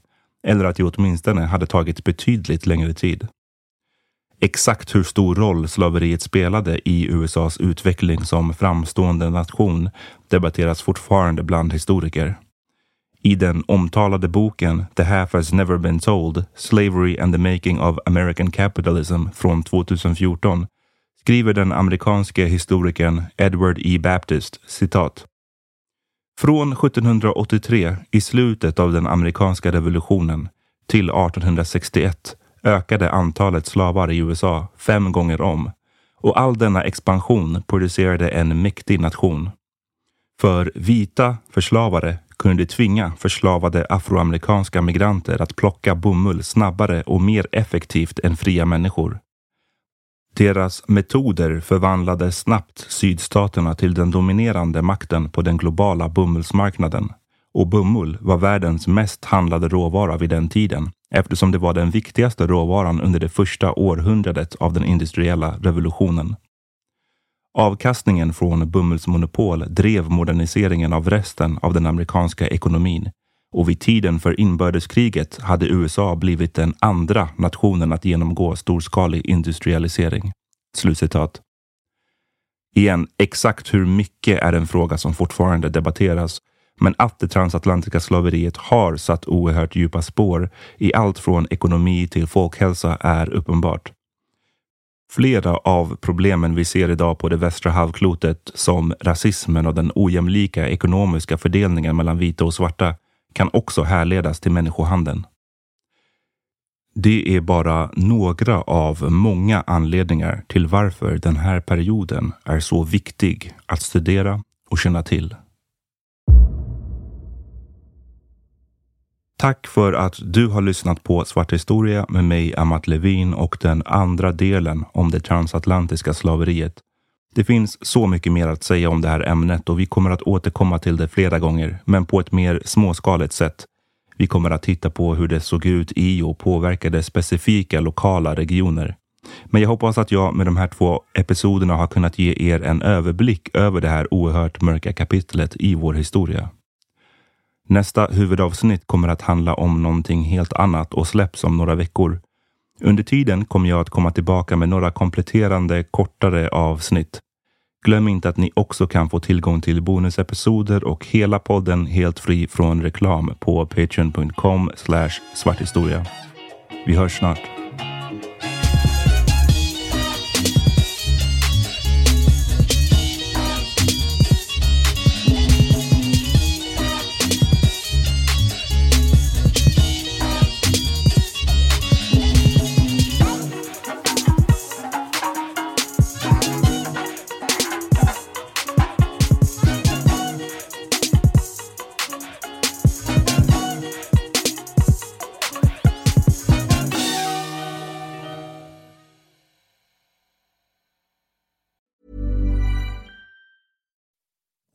eller att det åtminstone hade tagit betydligt längre tid. Exakt hur stor roll slaveriet spelade i USAs utveckling som framstående nation debatteras fortfarande bland historiker. I den omtalade boken The Half Has Never Been Told, Slavery and the Making of American Capitalism från 2014 skriver den amerikanske historikern Edward E. Baptist citat. Från 1783, i slutet av den amerikanska revolutionen, till 1861 ökade antalet slavar i USA fem gånger om och all denna expansion producerade en mäktig nation. För vita förslavare kunde tvinga förslavade afroamerikanska migranter att plocka bomull snabbare och mer effektivt än fria människor. Deras metoder förvandlade snabbt sydstaterna till den dominerande makten på den globala bomullsmarknaden och bomull var världens mest handlade råvara vid den tiden, eftersom det var den viktigaste råvaran under det första århundradet av den industriella revolutionen. Avkastningen från bomullsmonopol drev moderniseringen av resten av den amerikanska ekonomin och vid tiden för inbördeskriget hade USA blivit den andra nationen att genomgå storskalig industrialisering. Slutcitat. Igen, exakt hur mycket är en fråga som fortfarande debatteras, men att det transatlantiska slaveriet har satt oerhört djupa spår i allt från ekonomi till folkhälsa är uppenbart. Flera av problemen vi ser idag på det västra halvklotet, som rasismen och den ojämlika ekonomiska fördelningen mellan vita och svarta, kan också härledas till människohandeln. Det är bara några av många anledningar till varför den här perioden är så viktig att studera och känna till. Tack för att du har lyssnat på Svart historia med mig, Amat Levin och den andra delen om det transatlantiska slaveriet. Det finns så mycket mer att säga om det här ämnet och vi kommer att återkomma till det flera gånger, men på ett mer småskaligt sätt. Vi kommer att titta på hur det såg ut i och påverkade specifika lokala regioner. Men jag hoppas att jag med de här två episoderna har kunnat ge er en överblick över det här oerhört mörka kapitlet i vår historia. Nästa huvudavsnitt kommer att handla om någonting helt annat och släpps om några veckor. Under tiden kommer jag att komma tillbaka med några kompletterande kortare avsnitt. Glöm inte att ni också kan få tillgång till bonusepisoder och hela podden helt fri från reklam på patreon.com svarthistoria. Vi hörs snart.